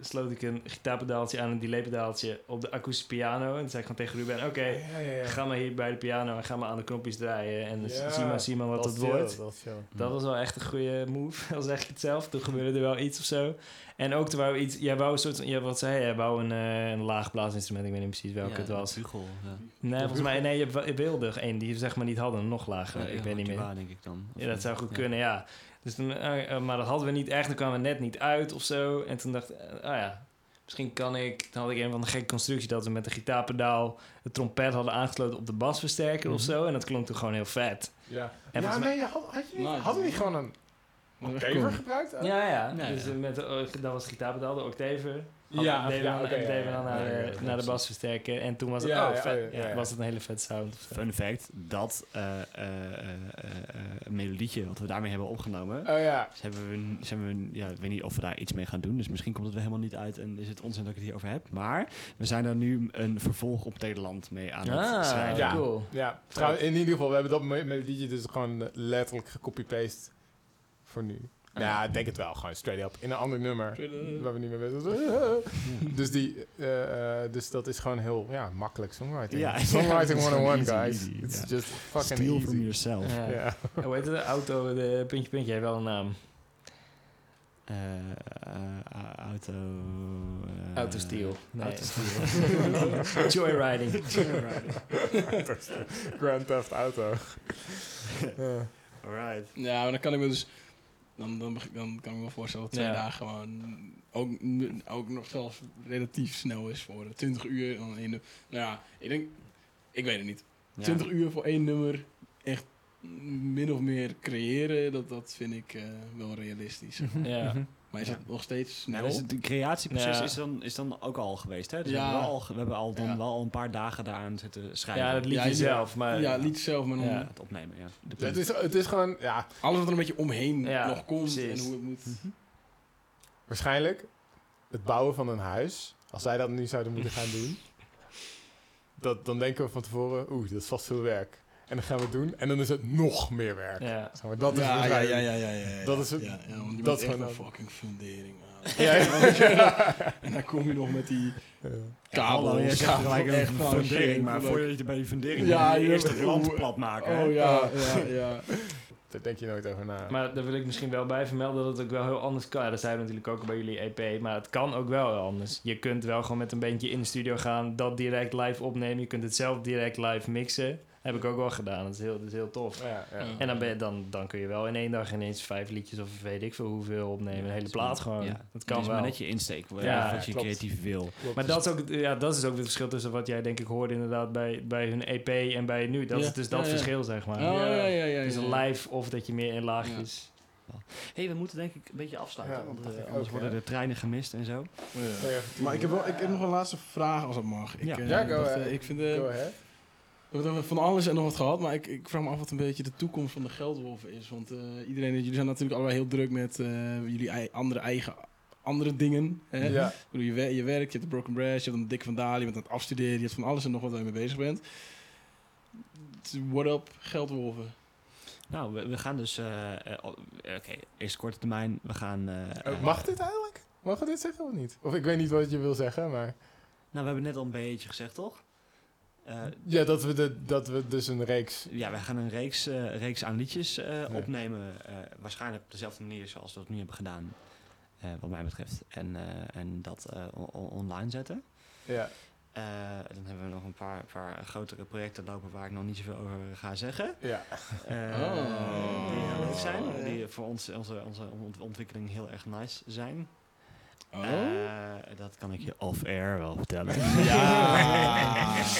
[SPEAKER 3] sloot ik een gitaarpedaaltje aan een delaypedaaltje op de akoestische piano. En toen zei ik gewoon tegen Ruben, oké,
[SPEAKER 2] Ja, ja, ja.
[SPEAKER 3] ga maar hier bij de piano en ga maar aan de knopjes draaien. En
[SPEAKER 2] Ja,
[SPEAKER 3] zie, maar, zie maar wat
[SPEAKER 2] Dat
[SPEAKER 3] het wordt.
[SPEAKER 2] Dat.
[SPEAKER 3] Dat was wel echt een goede move, (laughs) al zeg ik het zelf. Toen gebeurde er wel iets of zo. En ook toen wou we iets... Jij wou een soort... Ja, wat zei je? Wou een, eh een laag blaasinstrument. Ik weet niet precies welke
[SPEAKER 4] ja,
[SPEAKER 3] het was.
[SPEAKER 4] Bugel, ja.
[SPEAKER 3] Nee, volgens mij... Nee, je, je wilde er één die we zeg maar niet hadden. Nog lager.
[SPEAKER 4] Ja,
[SPEAKER 3] ik weet niet meer.
[SPEAKER 4] tuba, denk ik dan.
[SPEAKER 3] Ja, dat zou goed
[SPEAKER 4] ja.
[SPEAKER 3] kunnen, ja. Dus toen, eh, eh, maar dat hadden we niet echt. Dan kwamen we net niet uit of zo. En toen dacht ik, ah ja, misschien kan ik... Dan had ik een van de gekke constructie dat we met een gitaarpedaal... de trompet hadden aangesloten op de basversterker of
[SPEAKER 2] Mhm.
[SPEAKER 3] zo. En dat klonk toen gewoon heel vet.
[SPEAKER 2] Ja,
[SPEAKER 3] En
[SPEAKER 2] ja
[SPEAKER 3] volgens mij-
[SPEAKER 2] nee, had, had je niet,
[SPEAKER 1] Nice.
[SPEAKER 2] hadden we niet gewoon een octaver gebruikt?
[SPEAKER 3] Ja, ja. Dus
[SPEAKER 4] ja.
[SPEAKER 3] eh, met de, oh, dat was gitaarpedaal, de octaver.
[SPEAKER 2] Ja,
[SPEAKER 3] deden
[SPEAKER 2] ja,
[SPEAKER 3] dan,
[SPEAKER 2] ja,
[SPEAKER 3] naar, de,
[SPEAKER 2] ja,
[SPEAKER 3] naar de
[SPEAKER 2] precies.
[SPEAKER 3] basversterker. En toen was het,
[SPEAKER 2] Ja,
[SPEAKER 3] oh,
[SPEAKER 2] ja,
[SPEAKER 3] vet.
[SPEAKER 2] ja,
[SPEAKER 3] Ja,
[SPEAKER 2] ja.
[SPEAKER 3] was het een hele vet sound.
[SPEAKER 4] Fun fact, dat eh, eh, eh, eh, een melodietje wat we daarmee hebben opgenomen...
[SPEAKER 2] Oh ja.
[SPEAKER 4] Dus hebben we, zijn we, ja, ik weet niet of we daar iets mee gaan doen. Dus misschien komt het er helemaal niet uit en is het onzin dat ik het hier over heb. Maar we zijn er nu een vervolg op Nederland mee aan het
[SPEAKER 3] Ah,
[SPEAKER 4] schrijven.
[SPEAKER 2] Ja.
[SPEAKER 3] cool.
[SPEAKER 2] Ja, trouwens, in ieder geval, we hebben dat me- melodietje dus gewoon eh, letterlijk gecopy-paste voor nu. Ja, ik denk het wel, gewoon straight up. In een ander nummer, waar we niet meer zijn. (laughs) dus, die, eh, eh, dus dat is gewoon heel ja, makkelijk songwriting.
[SPEAKER 4] Ja,
[SPEAKER 2] songwriting (laughs)
[SPEAKER 4] ja, het is
[SPEAKER 2] 101,
[SPEAKER 4] easy,
[SPEAKER 2] guys.
[SPEAKER 4] easy,
[SPEAKER 2] It's just fucking
[SPEAKER 4] Steal
[SPEAKER 2] easy.
[SPEAKER 4] from yourself.
[SPEAKER 3] Ja.
[SPEAKER 2] Ja. (laughs)
[SPEAKER 3] Hoe heet het? De auto, de puntje, puntje, heeft wel een naam.
[SPEAKER 4] Eh, eh, auto... eh,
[SPEAKER 3] Autosteel. Nee.
[SPEAKER 4] Autosteel.
[SPEAKER 3] Joyriding.
[SPEAKER 2] Grand Theft Auto. Ja.
[SPEAKER 4] Alright.
[SPEAKER 1] Ja, maar dan kan ik me dus... Dan, dan, kan ik me wel voorstellen dat twee
[SPEAKER 3] Ja.
[SPEAKER 1] dagen gewoon... Ook, ook nog zelfs relatief snel is voor 20 uur. en Dan één, nou ja, ik denk... Ik weet het niet. 20 uur voor één nummer. Echt min of meer creëren. Dat, dat vind ik eh, wel realistisch.
[SPEAKER 3] Ja.
[SPEAKER 1] Maar is
[SPEAKER 4] Ja.
[SPEAKER 1] het nog steeds snel?
[SPEAKER 4] Nou, dus het creatieproces
[SPEAKER 3] Ja.
[SPEAKER 4] is, dan, is dan ook al geweest. Hè? Dus
[SPEAKER 1] Ja.
[SPEAKER 4] we, hebben al, we hebben al dan
[SPEAKER 1] Ja.
[SPEAKER 4] wel al een paar dagen daaraan zitten schrijven.
[SPEAKER 3] ja, dat liedje zelf. Maar
[SPEAKER 1] ja, lied zelf, maar dan.
[SPEAKER 4] Het opnemen, ja. De
[SPEAKER 2] Het, is, het is gewoon, ja,
[SPEAKER 1] alles wat er een beetje omheen
[SPEAKER 3] Ja,
[SPEAKER 1] nog komt
[SPEAKER 3] precies.
[SPEAKER 1] en hoe het moet.
[SPEAKER 2] waarschijnlijk het bouwen van een huis. Als zij dat nu zouden moeten gaan doen. (laughs) Dat, dan denken we van tevoren, oeh, dat is vast veel werk. En dan gaan we het doen en dan is het nog meer werk.
[SPEAKER 3] ja.
[SPEAKER 2] Zeg maar, dat is
[SPEAKER 1] ja, ja, ja, ja, ja.
[SPEAKER 2] Dat is het-
[SPEAKER 1] Ja, ja, want je
[SPEAKER 2] dat is
[SPEAKER 1] echt een fucking fundering. (laughs)
[SPEAKER 2] Ja, (laughs) ja.
[SPEAKER 1] En dan kom je nog met die
[SPEAKER 2] Ja.
[SPEAKER 4] zegt
[SPEAKER 1] Ja,
[SPEAKER 4] gelijk
[SPEAKER 1] echt
[SPEAKER 4] een fundering, maar voordat je bij die fundering
[SPEAKER 1] Ja,
[SPEAKER 4] je eerst het land plat maken.
[SPEAKER 1] Oh ja, (laughs) ja, ja.
[SPEAKER 2] Daar denk je nooit over na.
[SPEAKER 3] Maar daar wil ik misschien wel bij vermelden dat het ook wel heel anders kan. Ja, dat zijn we natuurlijk ook bij jullie EP. Maar het kan ook wel anders. Je kunt wel gewoon met een bandje in de studio gaan, dat direct live opnemen. Je kunt het zelf direct live mixen. Heb ik ook wel gedaan. Dat is heel, dat is heel tof.
[SPEAKER 2] ja, ja.
[SPEAKER 1] Ja.
[SPEAKER 3] En dan, ben je, dan, dan kun je wel in één dag ineens vijf liedjes of weet ik veel hoeveel opnemen. een hele plaat gewoon.
[SPEAKER 4] Ja.
[SPEAKER 3] Dat
[SPEAKER 4] Het
[SPEAKER 3] kan
[SPEAKER 4] is maar
[SPEAKER 3] wel.
[SPEAKER 4] net je insteek, wat
[SPEAKER 3] Ja,
[SPEAKER 4] wat je
[SPEAKER 2] klopt.
[SPEAKER 4] creatief wil.
[SPEAKER 2] Klopt.
[SPEAKER 3] Maar dat is, ook, ja, dat is ook het verschil tussen wat jij denk ik hoorde inderdaad bij, bij hun EP en bij nu. Dat
[SPEAKER 1] Ja.
[SPEAKER 3] is dus dat
[SPEAKER 1] Ja, ja.
[SPEAKER 3] verschil, zeg maar.
[SPEAKER 1] Oh, ja, ja, ja.
[SPEAKER 3] Het live of dat je meer in laagjes...
[SPEAKER 4] hey, we moeten denk ik een beetje afsluiten,
[SPEAKER 2] Ja,
[SPEAKER 4] want eh, anders
[SPEAKER 2] ook,
[SPEAKER 4] worden
[SPEAKER 2] ja.
[SPEAKER 4] de treinen gemist en zo.
[SPEAKER 1] Ja.
[SPEAKER 2] Ja,
[SPEAKER 1] Maar ik heb, wel, ik heb nog een laatste vraag als dat mag. Ik,
[SPEAKER 4] Ja.
[SPEAKER 1] eh,
[SPEAKER 2] Ja, go
[SPEAKER 1] dacht, eh, ik vind
[SPEAKER 2] Go ahead.
[SPEAKER 1] We hebben van alles en nog wat gehad, maar ik, ik vraag me af wat een beetje de toekomst van de geldwolven is. Want eh, iedereen, jullie zijn natuurlijk allebei heel druk met eh, jullie ei- andere eigen andere dingen. Hè?
[SPEAKER 2] Ja.
[SPEAKER 1] Ik bedoel, je, wer- je werkt, je hebt de Broken Brass, je hebt een Dick van Dali, je bent aan het afstuderen, je hebt van alles en nog wat waar je mee bezig bent. What up, geldwolven?
[SPEAKER 4] Nou, we, we gaan dus... eh, Oké, eerst korte termijn. We gaan... eh,
[SPEAKER 2] Oh, mag dit eigenlijk? Mag we dit zeggen of niet? Of ik weet niet wat je wil zeggen, maar...
[SPEAKER 4] Nou, we hebben net al een beetje gezegd, toch? Eh,
[SPEAKER 2] Ja, dat we, de, dat we dus een reeks...
[SPEAKER 4] ja, wij gaan een reeks, eh, reeks aan liedjes eh,
[SPEAKER 2] Ja.
[SPEAKER 4] opnemen. eh, waarschijnlijk op dezelfde manier zoals we dat nu hebben gedaan. eh, wat mij betreft. En, eh, en dat eh, on- on- online zetten.
[SPEAKER 2] Ja.
[SPEAKER 4] Eh, dan hebben we nog een paar, paar grotere projecten lopen waar ik nog niet zoveel over ga zeggen.
[SPEAKER 2] Ja.
[SPEAKER 4] Eh,
[SPEAKER 1] Oh.
[SPEAKER 4] Die heel leuk zijn. Die voor ons, onze, onze ont- ontwikkeling heel erg nice zijn.
[SPEAKER 1] Oh?
[SPEAKER 4] Eh, dat kan ik je off-air wel vertellen.
[SPEAKER 1] Ja. (laughs) (laughs)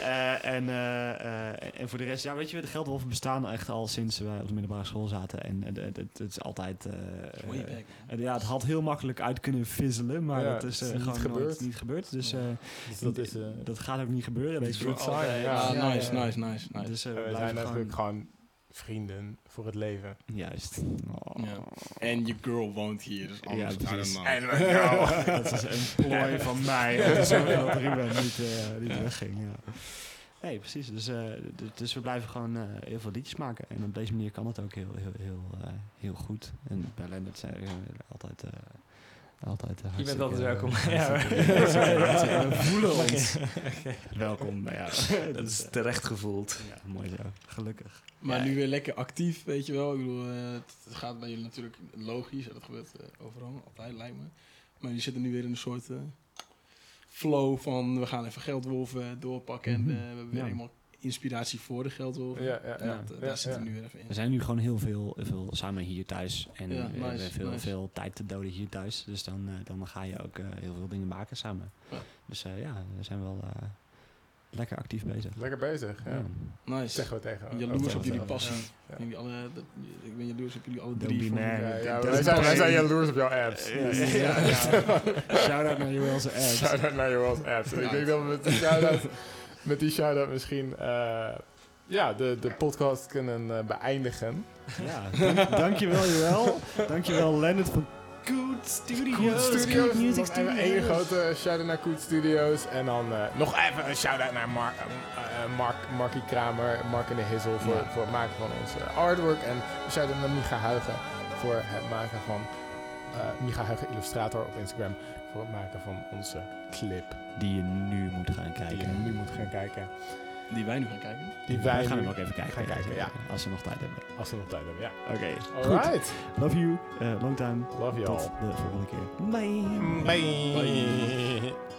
[SPEAKER 4] Eh, en, eh, en voor de rest, ja, weet je, de geldwolven bestaan echt al sinds wij op de middelbare school zaten. En het, is altijd. ja, het had heel makkelijk uit kunnen fizzelen, maar
[SPEAKER 2] Ja,
[SPEAKER 4] dat is,
[SPEAKER 2] het is niet
[SPEAKER 4] gewoon
[SPEAKER 2] gebeurd.
[SPEAKER 4] nooit niet gebeurd. Dus eh,
[SPEAKER 2] Dus dat is... eh,
[SPEAKER 4] dat gaat ook niet gebeuren. Deze
[SPEAKER 2] sign, ja. Ja,
[SPEAKER 1] nice, nice, nice, nice.
[SPEAKER 4] Dus
[SPEAKER 2] we
[SPEAKER 4] we
[SPEAKER 2] zijn
[SPEAKER 4] blijven
[SPEAKER 2] natuurlijk
[SPEAKER 4] gewoon...
[SPEAKER 2] vrienden voor het leven.
[SPEAKER 4] Juist. Oh.
[SPEAKER 1] Ja. En je girl woont hier, dus anders
[SPEAKER 4] Ja, precies.
[SPEAKER 1] don't know. (laughs)
[SPEAKER 4] dat is een plooi van mij dat Ruben niet, eh, niet wegging. Ja. Nee, precies. Dus, eh, dus we blijven gewoon eh, heel veel liedjes maken. En op deze manier kan het ook heel, heel, heel, eh, heel goed. En bij Lennart zijn we altijd... altijd eh,
[SPEAKER 3] Je bent altijd welkom.
[SPEAKER 4] eh,
[SPEAKER 3] Ja. (laughs)
[SPEAKER 4] we voelen ons (laughs) welkom. Ja. (laughs)
[SPEAKER 3] Dat is terecht gevoeld.
[SPEAKER 4] ja, mooi zo. Gelukkig.
[SPEAKER 1] Maar
[SPEAKER 3] Ja.
[SPEAKER 1] nu weer lekker actief, weet je wel. Ik bedoel, eh, het gaat bij jullie natuurlijk logisch. Dat gebeurt eh, overal, altijd lijkt me. Maar jullie zitten nu weer in een soort eh, flow van... we gaan even geldwolven doorpakken. En
[SPEAKER 4] Mhm.
[SPEAKER 1] eh, we hebben weer
[SPEAKER 4] Ja.
[SPEAKER 1] helemaal inspiratie voor de geldwolven.
[SPEAKER 2] Ja, ja,
[SPEAKER 1] En
[SPEAKER 2] ja.
[SPEAKER 1] dat, eh,
[SPEAKER 2] Ja,
[SPEAKER 1] daar zitten
[SPEAKER 2] ja.
[SPEAKER 1] we nu weer even in.
[SPEAKER 4] We zijn nu gewoon heel veel, veel samen hier thuis. En
[SPEAKER 1] Ja,
[SPEAKER 4] we
[SPEAKER 1] nice,
[SPEAKER 4] hebben veel,
[SPEAKER 1] nice.
[SPEAKER 4] veel tijd te doden hier thuis. Dus dan, eh, dan ga je ook eh, heel veel dingen maken samen.
[SPEAKER 1] Ja.
[SPEAKER 4] Dus eh, ja, we zijn wel eh, lekker actief bezig.
[SPEAKER 2] Lekker bezig, ja.
[SPEAKER 4] Ja.
[SPEAKER 1] Nice.
[SPEAKER 2] Zeggen we tegen
[SPEAKER 1] Jaloers op jullie passie.
[SPEAKER 2] Ja.
[SPEAKER 1] Jullie alle, dat, ik ben jaloers op jullie alle
[SPEAKER 4] Don't
[SPEAKER 1] drie.
[SPEAKER 4] be
[SPEAKER 1] van-
[SPEAKER 4] mad.
[SPEAKER 2] Ja, ja,
[SPEAKER 4] Dat
[SPEAKER 2] wij,
[SPEAKER 4] is
[SPEAKER 2] zijn, wij
[SPEAKER 4] pas-
[SPEAKER 2] zijn jaloers op jouw apps.
[SPEAKER 4] Ja, ja, (laughs)
[SPEAKER 2] ja,
[SPEAKER 4] Shout-out naar Joel's apps.
[SPEAKER 2] Shout-out naar Joel's apps. En ik denk dat we met shout-out, met die shout-out misschien eh, ja, de, de podcast kunnen eh, beëindigen.
[SPEAKER 4] Ja, dank, dankjewel Joel. Dankjewel Leonard van Good Studios.
[SPEAKER 2] Cool Studios.
[SPEAKER 4] Good Music
[SPEAKER 2] nog even
[SPEAKER 4] Studios.
[SPEAKER 2] één grote shout-out naar Coot Studios. En dan eh, nog even een shout-out naar Mark, eh, eh, Mark, Markie Kramer, Mark en de Hissel voor,
[SPEAKER 4] Ja.
[SPEAKER 2] voor het maken van ons eh, artwork. En een shout-out naar Micha Huigen voor het maken van... eh Micha Huigen Illustrator op Instagram voor het maken van onze clip.
[SPEAKER 4] Die je nu moet gaan
[SPEAKER 2] Die je
[SPEAKER 4] kijken.
[SPEAKER 2] nu moet gaan kijken.
[SPEAKER 1] Die wij nu gaan kijken.
[SPEAKER 2] Die
[SPEAKER 4] We
[SPEAKER 2] wij
[SPEAKER 4] gaan
[SPEAKER 2] nu
[SPEAKER 4] hem ook even kijken.
[SPEAKER 2] gaan kijken, ja.
[SPEAKER 4] Als we nog tijd hebben.
[SPEAKER 2] Als we nog tijd hebben, ja.
[SPEAKER 4] Oké, goed.
[SPEAKER 2] Alright.
[SPEAKER 4] Love you. eh, long time.
[SPEAKER 2] Love you
[SPEAKER 4] Tot
[SPEAKER 2] all.
[SPEAKER 4] de volgende keer. Bye.
[SPEAKER 2] Bye.
[SPEAKER 1] Bye.